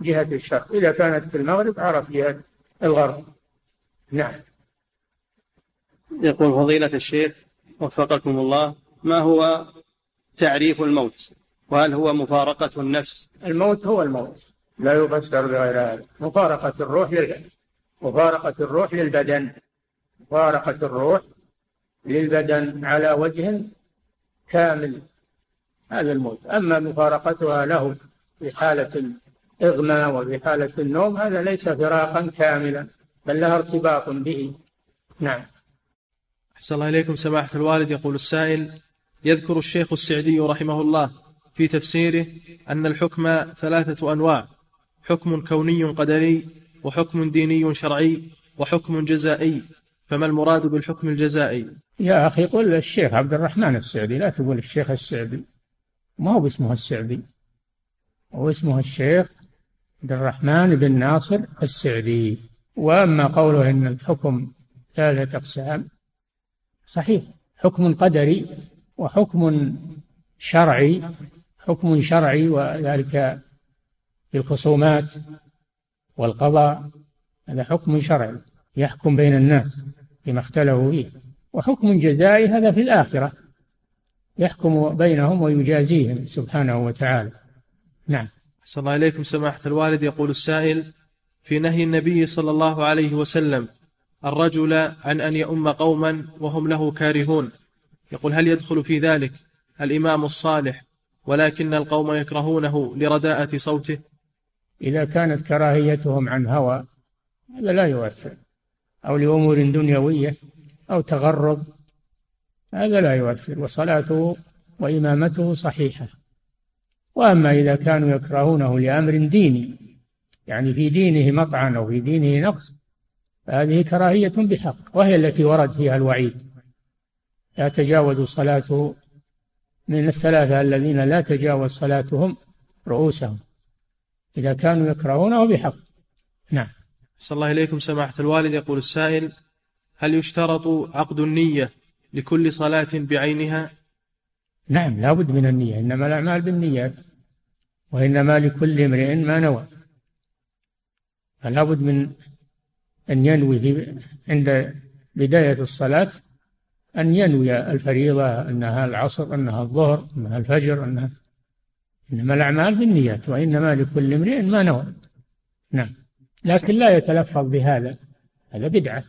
جهة الشرق إذا كانت في المغرب عرف جهة الغرب. نعم. يقول فضيلة الشيخ وفقكم الله ما هو تعريف الموت؟ وهل هو مفارقة النفس. الموت هو الموت. لا يفسر بغير هذا. مفارقة الروح للبدن مفارقة الروح للبدن. مفارقة الروح للبدن على وجه كامل هذا الموت. أما مفارقتها له في حالة الإغماء وفي حالة النوم هذا ليس فراقا كاملا بل لها ارتباط به. نعم. أحسن الله إليكم سماحة الوالد. يقول السائل يذكر الشيخ السعدي رحمه الله في تفسيره أن الحكم ثلاثة أنواع حكم كوني قدري وحكم ديني شرعي وحكم جزائي. فما المراد بالحكم الجزائي؟ يا أخي قل الشيخ عبد الرحمن السعدي لا تقول الشيخ السعدي. ما هو باسمه السعدي؟ هو اسمه الشيخ عبد الرحمن بن ناصر السعدي. وأما قوله إن الحكم ثلاثة أقسام صحيح حكم قدري وحكم شرعي حكم شرعي وذلك في الخصومات والقضاء هذا حكم شرعي يحكم بين الناس فيما اختلفوا فيه. وحكم جزائي هذا في الآخرة يحكم بينهم ويجازيهم سبحانه وتعالى. نعم. أحسن الله إليكم سماحة الوالد. يقول السائل في نهي النبي صلى الله عليه وسلم الرجل عن أن يؤم قوما وهم له كارهون. يقول هل يدخل في ذلك الإمام الصالح ولكن القوم يكرهونه لرداءة صوته. إذا كانت كراهيتهم عن هوى هذا لا يؤثر. أو لأمور دنيوية أو تغرب هذا لا يؤثر. وصلاته وإمامته صحيحة. وأما إذا كانوا يكرهونه لأمر ديني يعني في دينه مطعن أو في دينه نقص فهذه كراهية بحق وهي التي ورد فيها الوعيد. لا تجاوز صلاته من الثلاثة الذين لا تجاوز صلاتهم رؤوسهم. إذا كانوا يكرهونه بحق. نعم. صلى الله إليكم سماحة الوالد. يقول السائل هل يشترط عقد النية لكل صلاة بعينها؟ نعم لا بد من النية. إنما الأعمال بالنيات وإنما لكل امرئ ما نوى. فلا بد من أن ينوي عند بداية الصلاة أن ينوي الفريضة أنها العصر أنها الظهر أنها الفجر أنها إنما الأعمال بالنيات وإنما لكل امرئ ما نوى. نعم. لكن لا يتلفظ بهذا هذا بدعة.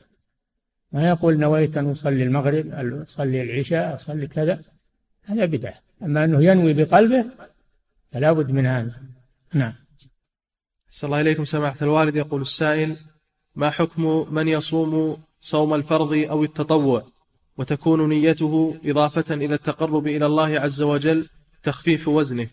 ما يقول نويت أن أصلي المغرب أصلي العشاء أصلي كذا هذا بدعة. أما أنه ينوي بقلبه فلا بد من هذا. نعم. صلى الله إليكم سماحة الوالد. يقول السائل ما حكم من يصوم صوم الفرض أو التطوع؟ وتكون نيته إضافة إلى التقرب إلى الله عز وجل تخفيف وزنه.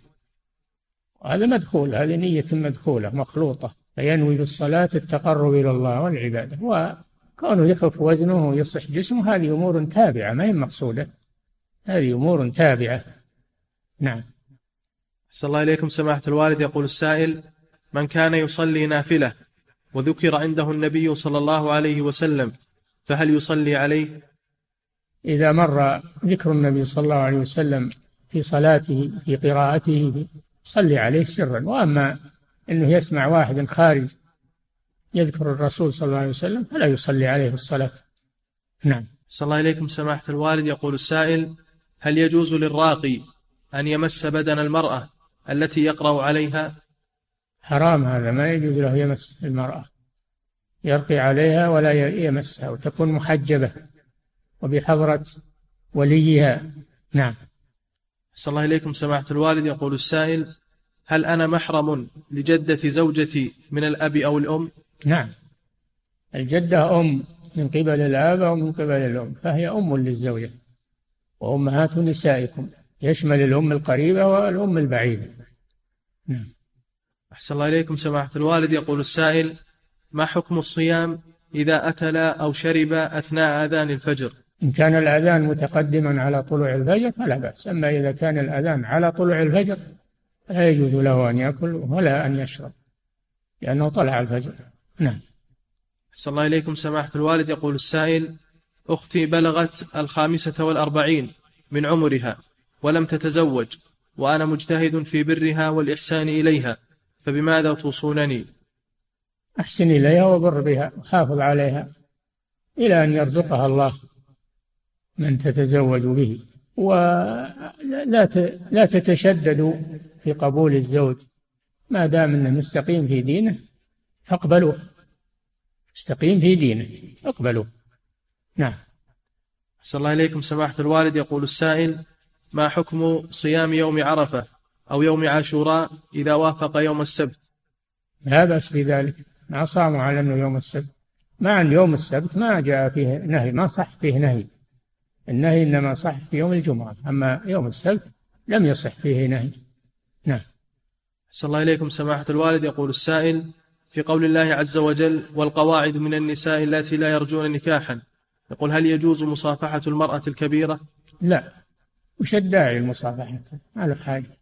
هذا مدخول هذه نية مدخولة مخلوطة. فينوي بالصلاة التقرب إلى الله والعبادة. وكونه يخف وزنه ويصح جسمه هذه أمور تابعة ما هي مقصودة. هذه أمور تابعة. نعم. أحسن الله إليكم سماحة الوالد. يقول السائل من كان يصلي نافلة وذكر عنده النبي صلى الله عليه وسلم فهل يصلي عليه؟ إذا مر ذكر النبي صلى الله عليه وسلم في صلاته في قراءته صلي عليه سرا. وأما أنه يسمع واحد خارج يذكر الرسول صلى الله عليه وسلم فلا يصلي عليه الصلاة. نعم. صلى الله إليكم سماحة الوالد. يقول السائل هل يجوز للراقي أن يمس بدن المرأة التي يقرأ عليها؟ حرام هذا ما يجوز له يمس المرأة. يرقي عليها ولا يمسها وتكون محجبة. وبحضرة وليها. نعم. صلى الله إليكم سماحة الوالد. يقول السائل هل أنا محرم لجدة زوجتي من الأب أو الأم؟ نعم. الجدة أم من قبل الآب أو من قبل الأم فهي أم للزوجة وأمهات نسائكم. يشمل الأم القريبة والأم البعيدة. نعم. أحسن الله إليكم سماحة الوالد. يقول السائل ما حكم الصيام إذا أكل أو شرب أثناء أذان الفجر؟ إن كان الأذان متقدما على طلوع الفجر فلا بأس. أما إذا كان الأذان على طلوع الفجر لا يجوز له أن يأكل ولا أن يشرب لأنه طلع الفجر. نعم. أحسن الله إليكم سماحة الوالد. يقول السائل أختي بلغت الخامسة والأربعين من عمرها ولم تتزوج وأنا مجتهد في برها والإحسان إليها فبماذا توصونني؟ أحسن إليها وبر بها وحافظ عليها إلى أن يرزقها الله. من تتزوج به. ولا لا تتشددوا في قبول الزوج. ما دام أنه مستقيم في دينه فاقبلوه. مستقيم في دينه اقبلوه. نعم. أحسن الله إليكم سماحة الوالد. يقول السائل ما حكم صيام يوم عرفة أو يوم عاشوراء إذا وافق يوم السبت؟ لا بأس بذلك. ما صاموا على أنه يوم السبت. مع أن يوم السبت ما جاء فيه نهي ما صح فيه نهي. النهي إنما صح في يوم الجمعة أما يوم السبت لم يصح فيه نهي. نعم. أحسن الله إليكم سماحة الوالد. يقول السائل في قول الله عز وجل والقواعد من النساء اللاتي لا يرجون نكاحا يقول هل يجوز مصافحة المرأة الكبيرة؟ لا. وش الداعي المصافحة ما له حاجة.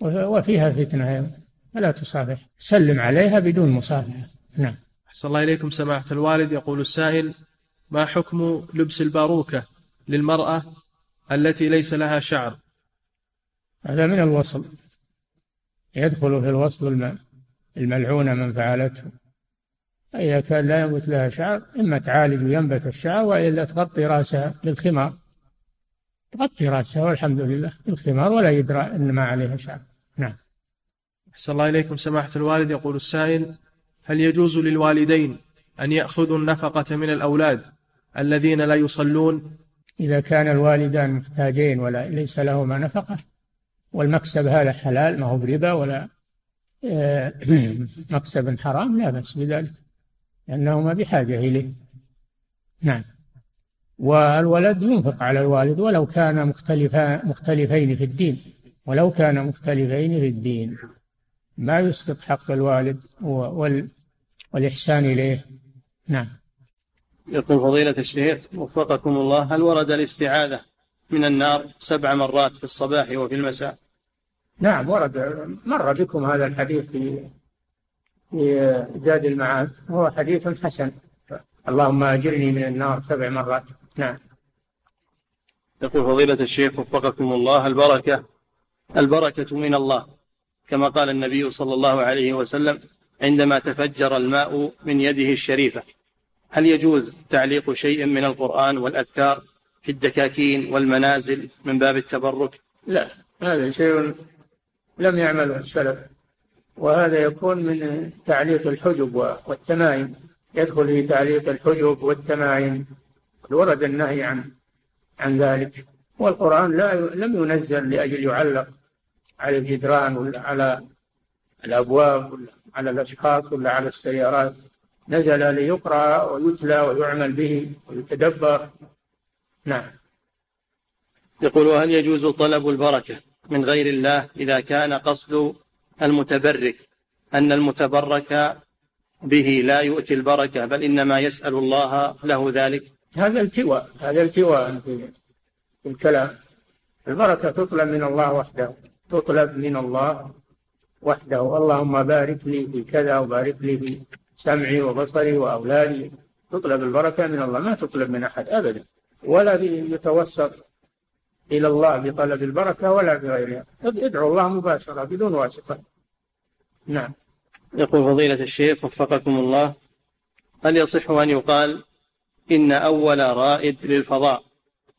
وفيها فتنة فلا تصافح. سلم عليها بدون مصافحة. نعم. أحسن الله إليكم سماحة الوالد. يقول السائل ما حكم لبس الباروكة؟ للمرأة التي ليس لها شعر. هذا من الوصل. يدخل في الوصل الملعونة من فعلته. إذا كان لا ينبت لها شعر إما تعالج وينبت الشعر وإلا تغطي رأسها بالخمار. تغطي رأسها والحمد لله بالخمار ولا يدرى أن ما عليها شعر. نعم. أحسن الله إليكم سماحة الوالد. يقول السائل هل يجوز للوالدين أن يأخذوا النفقة من الأولاد الذين لا يصلون إذا كان الوالدان محتاجين ولا ليس لهما نفقة والمكسب هذا حلال ما هو بربا ولا آه، (clears throat) مكسب حرام لا بأس بذلك لأنهما بحاجة إليه. نعم. والولد ينفق على الوالد ولو كان مختلفا مختلفين في الدين ولو كان مختلفين في الدين. ما يسقط حق الوالد والإحسان إليه. نعم. يقول فضيلة الشيخ وفقكم الله هل ورد الاستعاذة من النار سبع مرات في الصباح وفي المساء؟ نعم ورد مر بكم هذا الحديث في في زاد المعاد هو حديث حسن. اللهم أجرني من النار سبع مرات. نعم. يقول فضيلة الشيخ وفقكم الله البركة البركة من الله. كما قال النبي صلى الله عليه وسلم عندما تفجر الماء من يده الشريفة. هل يجوز تعليق شيء من القرآن والأذكار في الدكاكين والمنازل من باب التبرك؟ لا هذا شيء لم يعمله السلف. وهذا يكون من تعليق الحجب والتمائم. يدخل في تعليق الحجب والتمائم. ورد النهي عن عن ذلك. والقرآن لا لم ينزل لأجل يعلق على الجدران ولا على الأبواب ولا على الأشخاص ولا على السيارات. نزل ليقرأ ويتلى ويعمل به ويتدبر. نعم. يقول وهل يجوز طلب البركة من غير الله إذا كان قصد المتبرك؟ أن المتبرك به لا يؤتي البركة بل إنما يسأل الله له ذلك؟ هذا التواء هذا التواء في الكلام. البركة تطلب من الله وحده تطلب من الله وحده. اللهم بارك لي في كذا وبارك لي في سمعي وبصري وأولادي تطلب البركة من الله. ما تطلب من أحد أبدا. ولا يتوسط إلى الله بطلب البركة ولا بغيرها. ادعو الله مباشرة بدون واسطة. نعم. يقول فضيلة الشيخ وفقكم الله هل يصح أن يقال إن أول رائد للفضاء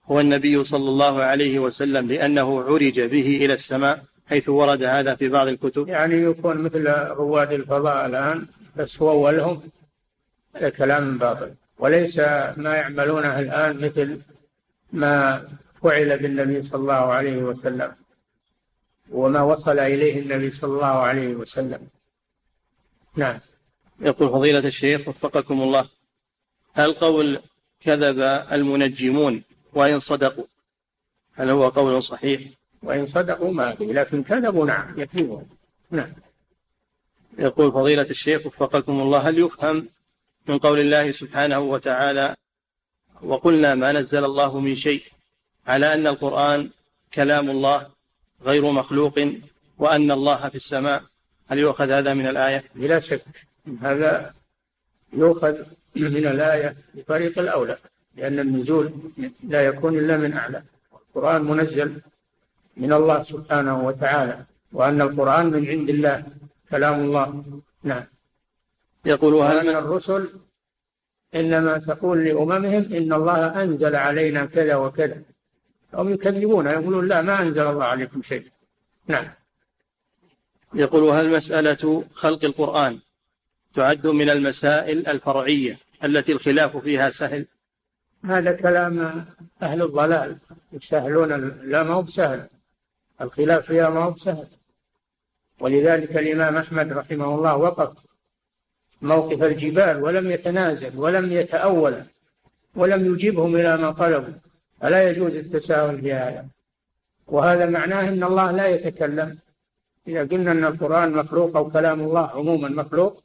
هو النبي صلى الله عليه وسلم لأنه عرج به إلى السماء؟ حيث ورد هذا في بعض الكتب. يعني يكون مثل رواد الفضاء الآن بس هو أولهم هذا كلام باطل. وليس ما يعملونه الآن مثل ما فعل بالنبي صلى الله عليه وسلم وما وصل إليه النبي صلى الله عليه وسلم. نعم. يقول فضيلة الشيخ وفقكم الله هل قول كذب المنجمون وإن صدقوا هل هو قول صحيح؟ وإن صدقوا ما في لكن كذبوا نعم يكذبون. نعم. يقول فضيلة الشيخ وفقكم الله هل يفهم من قول الله سبحانه وتعالى وقلنا ما نزل الله من شيء على أن القرآن كلام الله غير مخلوق وأن الله في السماء؟ هل يؤخذ هذا من الآية؟ بلا شك. هذا يؤخذ من الآية بطريق الأولى لأن النزول لا يكون إلا من أعلى. القرآن منزل من الله سبحانه وتعالى وأن القرآن من عند الله. كلام الله. نعم. يقول وأن الرسل إنما تقول لأممهم إن الله أنزل علينا كذا وكذا. هم يكذبون يقولون لا ما أنزل الله عليكم شيء. نعم. يقول هل مسألة خلق القرآن تعد من المسائل الفرعية التي الخلاف فيها سهل؟ هذا كلام أهل الضلال يسهلون لا ما هو بسهل. الخلاف فيها ما هو بسهل. ولذلك الإمام أحمد رحمه الله وقف موقف الجبال ولم يتنازل ولم يتأول ولم يجبهم إلى ما طلبوا. فلا يجوز التساهل في هذا؟ وهذا معناه أن الله لا يتكلم. إذا قلنا أن القرآن مخلوق أو كلام الله عموما مخلوق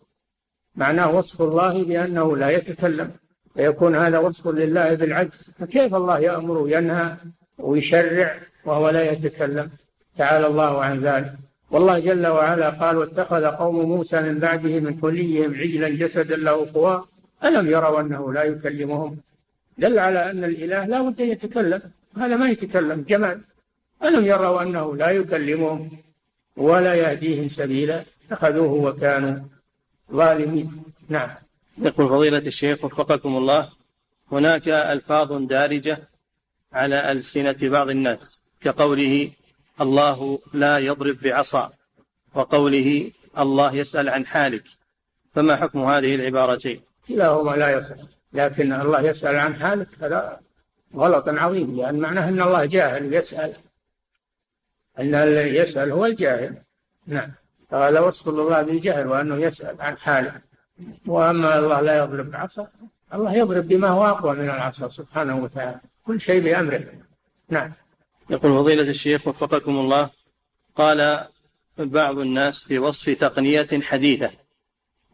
معناه وصف الله بأنه لا يتكلم. فيكون هذا وصف لله بالعجز فكيف الله يأمر وينهى ويشرع وهو لا يتكلم؟ تعالى الله عن ذلك. والله جل وعلا قال واتخذ قوم موسى من بعده من حليهم عجلا جسدا له خوار ألم يروا أنه لا يكلمهم؟ دل على أن الإله لا بد أن يتكلم. هذا ما يتكلم جمال. ألم يروا أنه لا يكلمهم ولا يهديهم سبيلا؟ اتخذوه وكانوا ظالمين. نعم. يقول فضيلة الشيخ وفقكم الله هناك ألفاظ دارجة على ألسنة بعض الناس كقوله الله لا يضرب بعصا وقوله الله يسأل عن حالك. فما حكم هذه العبارتين كلاهما لا يصح لكن الله يسأل عن حالك هذا غلط عظيم لأن معناه أن الله جاهل يسأل. أن الذي يسأل هو الجاهل. نعم. فهذا وصف الله بالجهل وأنه يسأل عن حاله وأما الله لا يضرب بعصا الله يضرب بما هو أقوى من العصا سبحانه وتعالى كل شيء بأمره. نعم. يقول فضيلة الشيخ وفقكم الله قال بعض الناس في وصف تقنية حديثة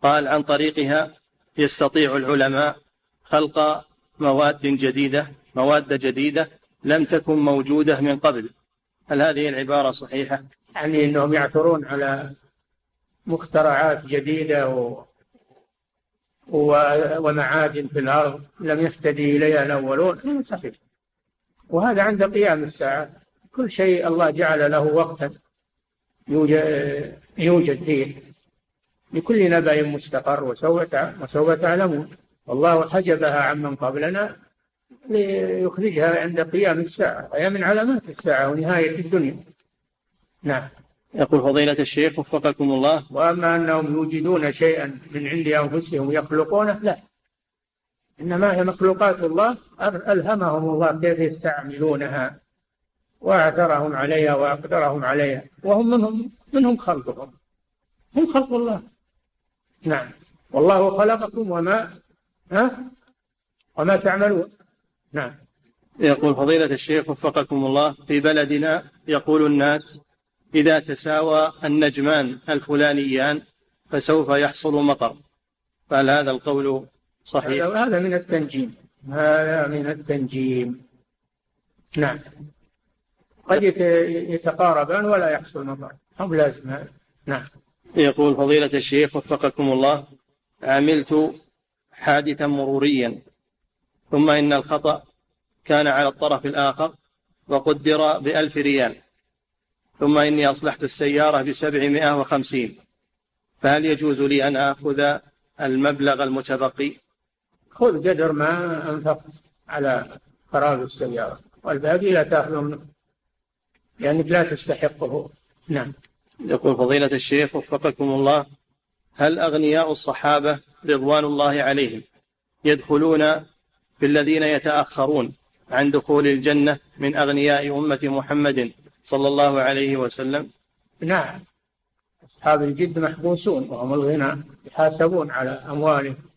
قال عن طريقها يستطيع العلماء خلق مواد جديدة مواد جديدة لم تكن موجودة من قبل هل هذه العبارة صحيحة؟ يعني أنهم يعثرون على مخترعات جديدة و... و... ومعادن في الأرض لم يهتدي إليها الأولون صحيح وهذا عند قيام الساعة. كل شيء الله جعل له وقتا يوجد, فيه. لكل نبأ مستقر وسوف تعلمون. والله حجبها عمن قبلنا ليخرجها عند قيام الساعة. وهي من علامات الساعة ونهاية الدنيا. نعم. يقول فضيلة الشيخ وفقكم الله. وأما أنهم يوجدون شيئا من عند أنفسهم يخلقونه لا. إنما هي مخلوقات الله ألهمهم الله كيف يستعملونها وأعثرهم عليها وأقدرهم عليها وهم منهم منهم خلقهم. هم خلق الله. نعم. والله خلقكم وما ها؟ وما تعملون. نعم. يقول فضيلة الشيخ وفقكم الله في بلدنا يقول الناس إذا تساوى النجمان الفلانيان فسوف يحصل مطر. فهل هذا القول صحيح؟ هذا من التنجيم. هذا من التنجيم. نعم. قد يتقاربان ولا يحصل مطر هم لازم نعم. يقول فضيلة الشيخ وفقكم الله عملت حادثا مروريا ثم إن الخطأ كان على الطرف الآخر وقدر بألف ريال ثم إني أصلحت السيارة بسبعمائة وخمسين فهل يجوز لي أن آخذ المبلغ المتبقي؟ خذ قدر ما أنفقت على خراب السيارة والباقي لا تأخذه منه لأنك لا تستحقه. نعم. يقول فضيلة الشيخ وفقكم الله هل أغنياء الصحابة رضوان الله عليهم يدخلون في الذين يتأخرون عن دخول الجنة من أغنياء أمة محمد صلى الله عليه وسلم؟ نعم. أصحاب الجد محبوسون وهم الغنى يحاسبون على أموالهم.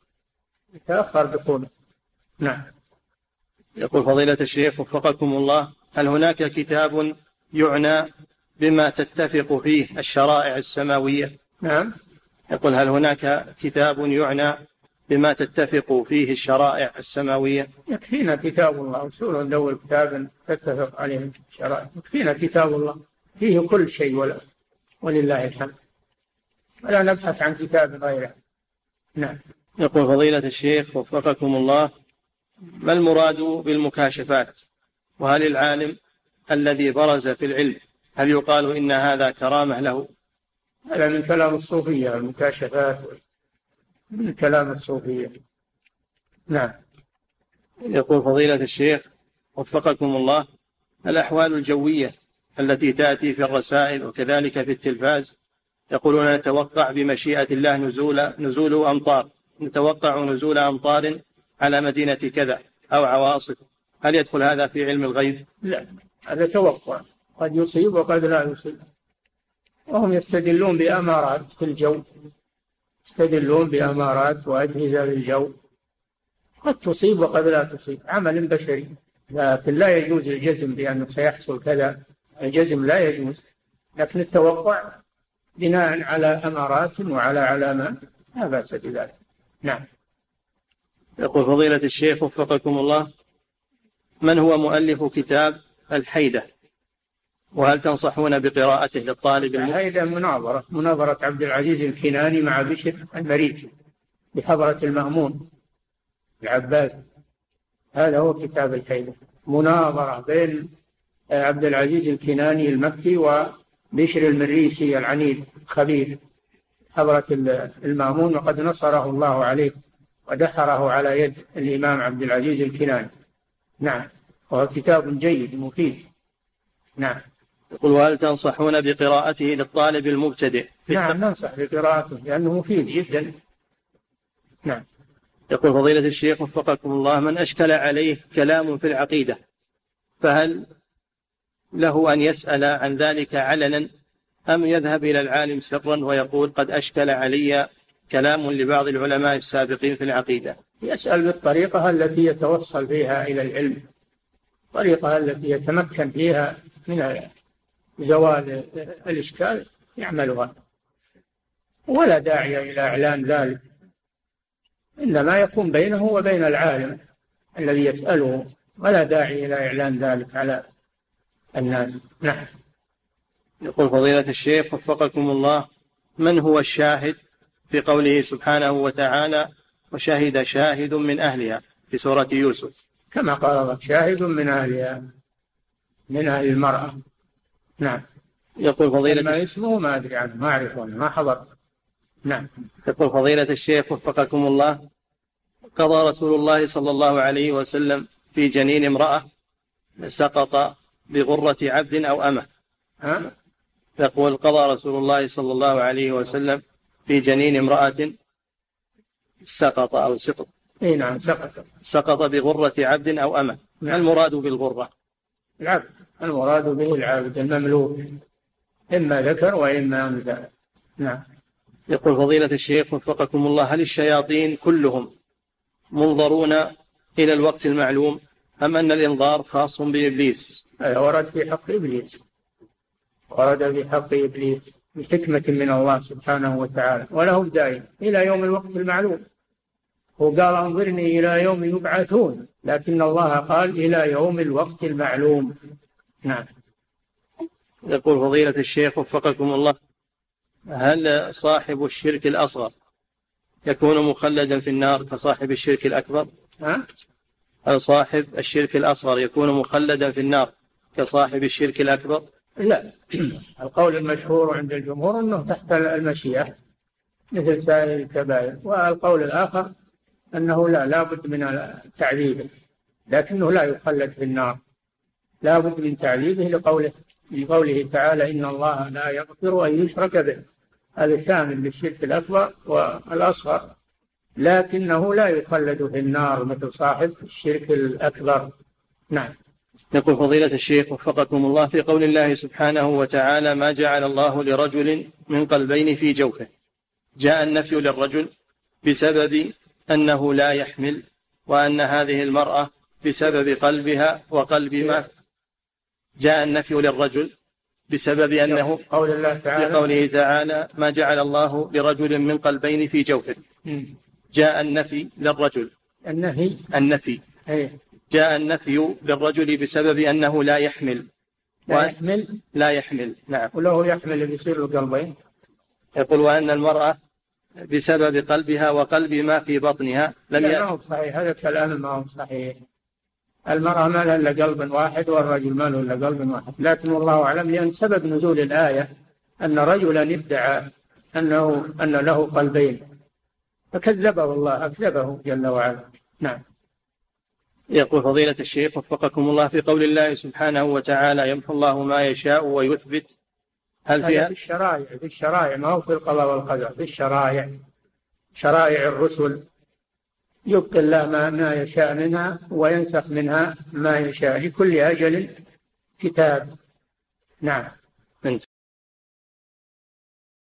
يتأخر دخوله نعم. يقول فضيلة الشيخ وفقكم الله هل هناك كتاب يعنى بما تتفق فيه الشرائع السماوية؟ نعم. يقول هل هناك كتاب يعنى بما تتفق فيه الشرائع السماوية؟ يكفينا كتاب الله وسور ندور كتابا تتفق عليه الشرائع. يكفينا كتاب الله فيه كل شيء ولا ولله الحمد. ولا نبحث عن كتاب غيره. نعم. يقول فضيلة الشيخ وفقكم الله ما المراد بالمكاشفات؟ وهل العالم الذي برز في العلم هل يقال إن هذا كرامة له؟ هذا من كلام الصوفية المكاشفات من كلام الصوفية. نعم. يقول فضيلة الشيخ وفقكم الله الأحوال الجوية التي تأتي في الرسائل وكذلك في التلفاز يقولون نتوقع بمشيئة الله نزول نزول أمطار. نتوقع نزول أمطار على مدينة كذا أو عواصف. هل يدخل هذا في علم الغيب؟ لا هذا توقع. قد يصيب وقد لا يصيب. وهم يستدلون بأمارات في الجو. يستدلون بأمارات وأجهزة في الجو قد تصيب وقد لا تصيب. عمل بشري. لكن لا يجوز الجزم بأنه سيحصل كذا. الجزم لا يجوز. لكن التوقع بناء على أمارات وعلى علامات لا بأس بذلك. نعم. يقول فضيلة الشيخ وفقكم الله من هو مؤلف كتاب الحيدة؟ وهل تنصحون بقراءته للطالب الحيدة مناظرة مناظرة عبد العزيز الكناني مع بشر المريسي بحضرة المأمون العباس. هذا هو كتاب الحيلة مناظرة بين عبد العزيز الكناني المكي وبشر المريسي العنيد خبير حضرة المأمون وقد نصره الله عليه ودحره على يد الإمام عبد العزيز الكناني نعم. وهو كتاب جيد مفيد. نعم. يقول وهل تنصحون بقراءته للطالب المبتدئ؟ نعم ننصح بقراءته لأنه مفيد جدا. نعم. يقول فضيلة الشيخ وفقكم الله من أشكل عليه كلام في العقيدة فهل له أن يسأل عن ذلك علنا؟ أم يذهب إلى العالم سرا ويقول قد أشكل علي كلام لبعض العلماء السابقين في العقيدة. يسأل بالطريقة التي يتوصل فيها إلى العلم الطريقة التي يتمكن فيها من زوال الإشكال يعملها. ولا داعي إلى إعلان ذلك إنما يكون بينه وبين العالم الذي يسأله ولا داعي إلى إعلان ذلك على الناس. نعم. يقول فضيلة الشيخ وفقكم الله من هو الشاهد في قوله سبحانه وتعالى وشهد شاهد من أهلها في سورة يوسف؟ كما قال الله شاهد من أهلها من أهل المرأة. نعم. يقول فضيلة ما اسمه ما أدري عنه ما أعرفه ما حضرت نعم. يقول فضيلة الشيخ وفقكم الله قضى رسول الله صلى الله عليه وسلم في جنين امرأة سقط بغرة عبد أو أمة. ها؟ يقول قضى رسول الله صلى الله عليه وسلم في جنين امرأة سقط أو سقط. إي نعم سقط. سقط بغرة عبد أو أمة. ما. المراد بالغرة؟ العبد. المراد به العبد المملوك. إما ذكر وإما أنثى. نعم. يقول فضيلة الشيخ وفقكم الله هل الشياطين كلهم منظرون إلى الوقت المعلوم أم أن الإنظار خاص بإبليس؟ هذا ورد في حق إبليس. ورد في حق إبليس بحكمة من الله سبحانه وتعالى وله دائم إلى يوم الوقت المعلوم. هو قال انظرني إلى يوم يبعثون. لكن الله قال إلى يوم الوقت المعلوم. نعم. يقول فضيلة الشيخ وفقكم الله هل صاحب الشرك الأصغر يكون مخلدا في النار كصاحب الشرك الأكبر؟ ها؟ هل صاحب الشرك الأصغر يكون مخلدا في النار كصاحب الشرك الأكبر؟ لا. (clears throat) القول المشهور عند الجمهور أنه تحت المشيئة مثل سائر الكبائر. والقول الآخر أنه لا لابد من تعذيبه لكنه لا يخلد في النار. لابد من تعذيبه لقوله لقوله تعالى إن الله لا يغفر أن يشرك به. هذا شامل للشرك الأكبر والأصغر. لكنه لا يخلد في النار مثل صاحب الشرك الأكبر. نعم. يقول فضيلة الشيخ وفقكم الله في قول الله سبحانه وتعالى ما جعل الله لرجل من قلبين في جوفه. جاء النفي للرجل بسبب أنه لا يحمل وأن هذه المرأة بسبب قلبها وقلب ما جاء النفي للرجل بسبب أنه قول الله تعالى بقوله تعالى ما جعل الله لرجل من قلبين في جوفه. جاء النفي للرجل. النهي النفي. إيه. جاء النفي للرجل بسبب أنه لا يحمل. لا يحمل؟ لا يحمل نعم. وله يحمل بيصير القلبين يقول وأن المرأة بسبب قلبها وقلب ما في بطنها لم لا ما. هو صحيح. هذا كلام ما هو صحيح. المرأة ما لها إلا قلب واحد والرجل ما له إلا قلب واحد. لكن والله أعلم لأن سبب نزول الآية أن رجلا ادعى أنه أن له قلبين. فكذبه الله أكذبه جل وعلا. نعم. يقول فضيلة الشيخ وفقكم الله في قول الله سبحانه وتعالى يمحو الله ما يشاء ويثبت. هل فيها في الشرائع في الشرائع ما هو في القضاء والقدر في الشرائع. شرائع الرسل يبقي الله ما, ما يشاء منها وينسخ منها ما يشاء لكل أجل كتاب. نعم.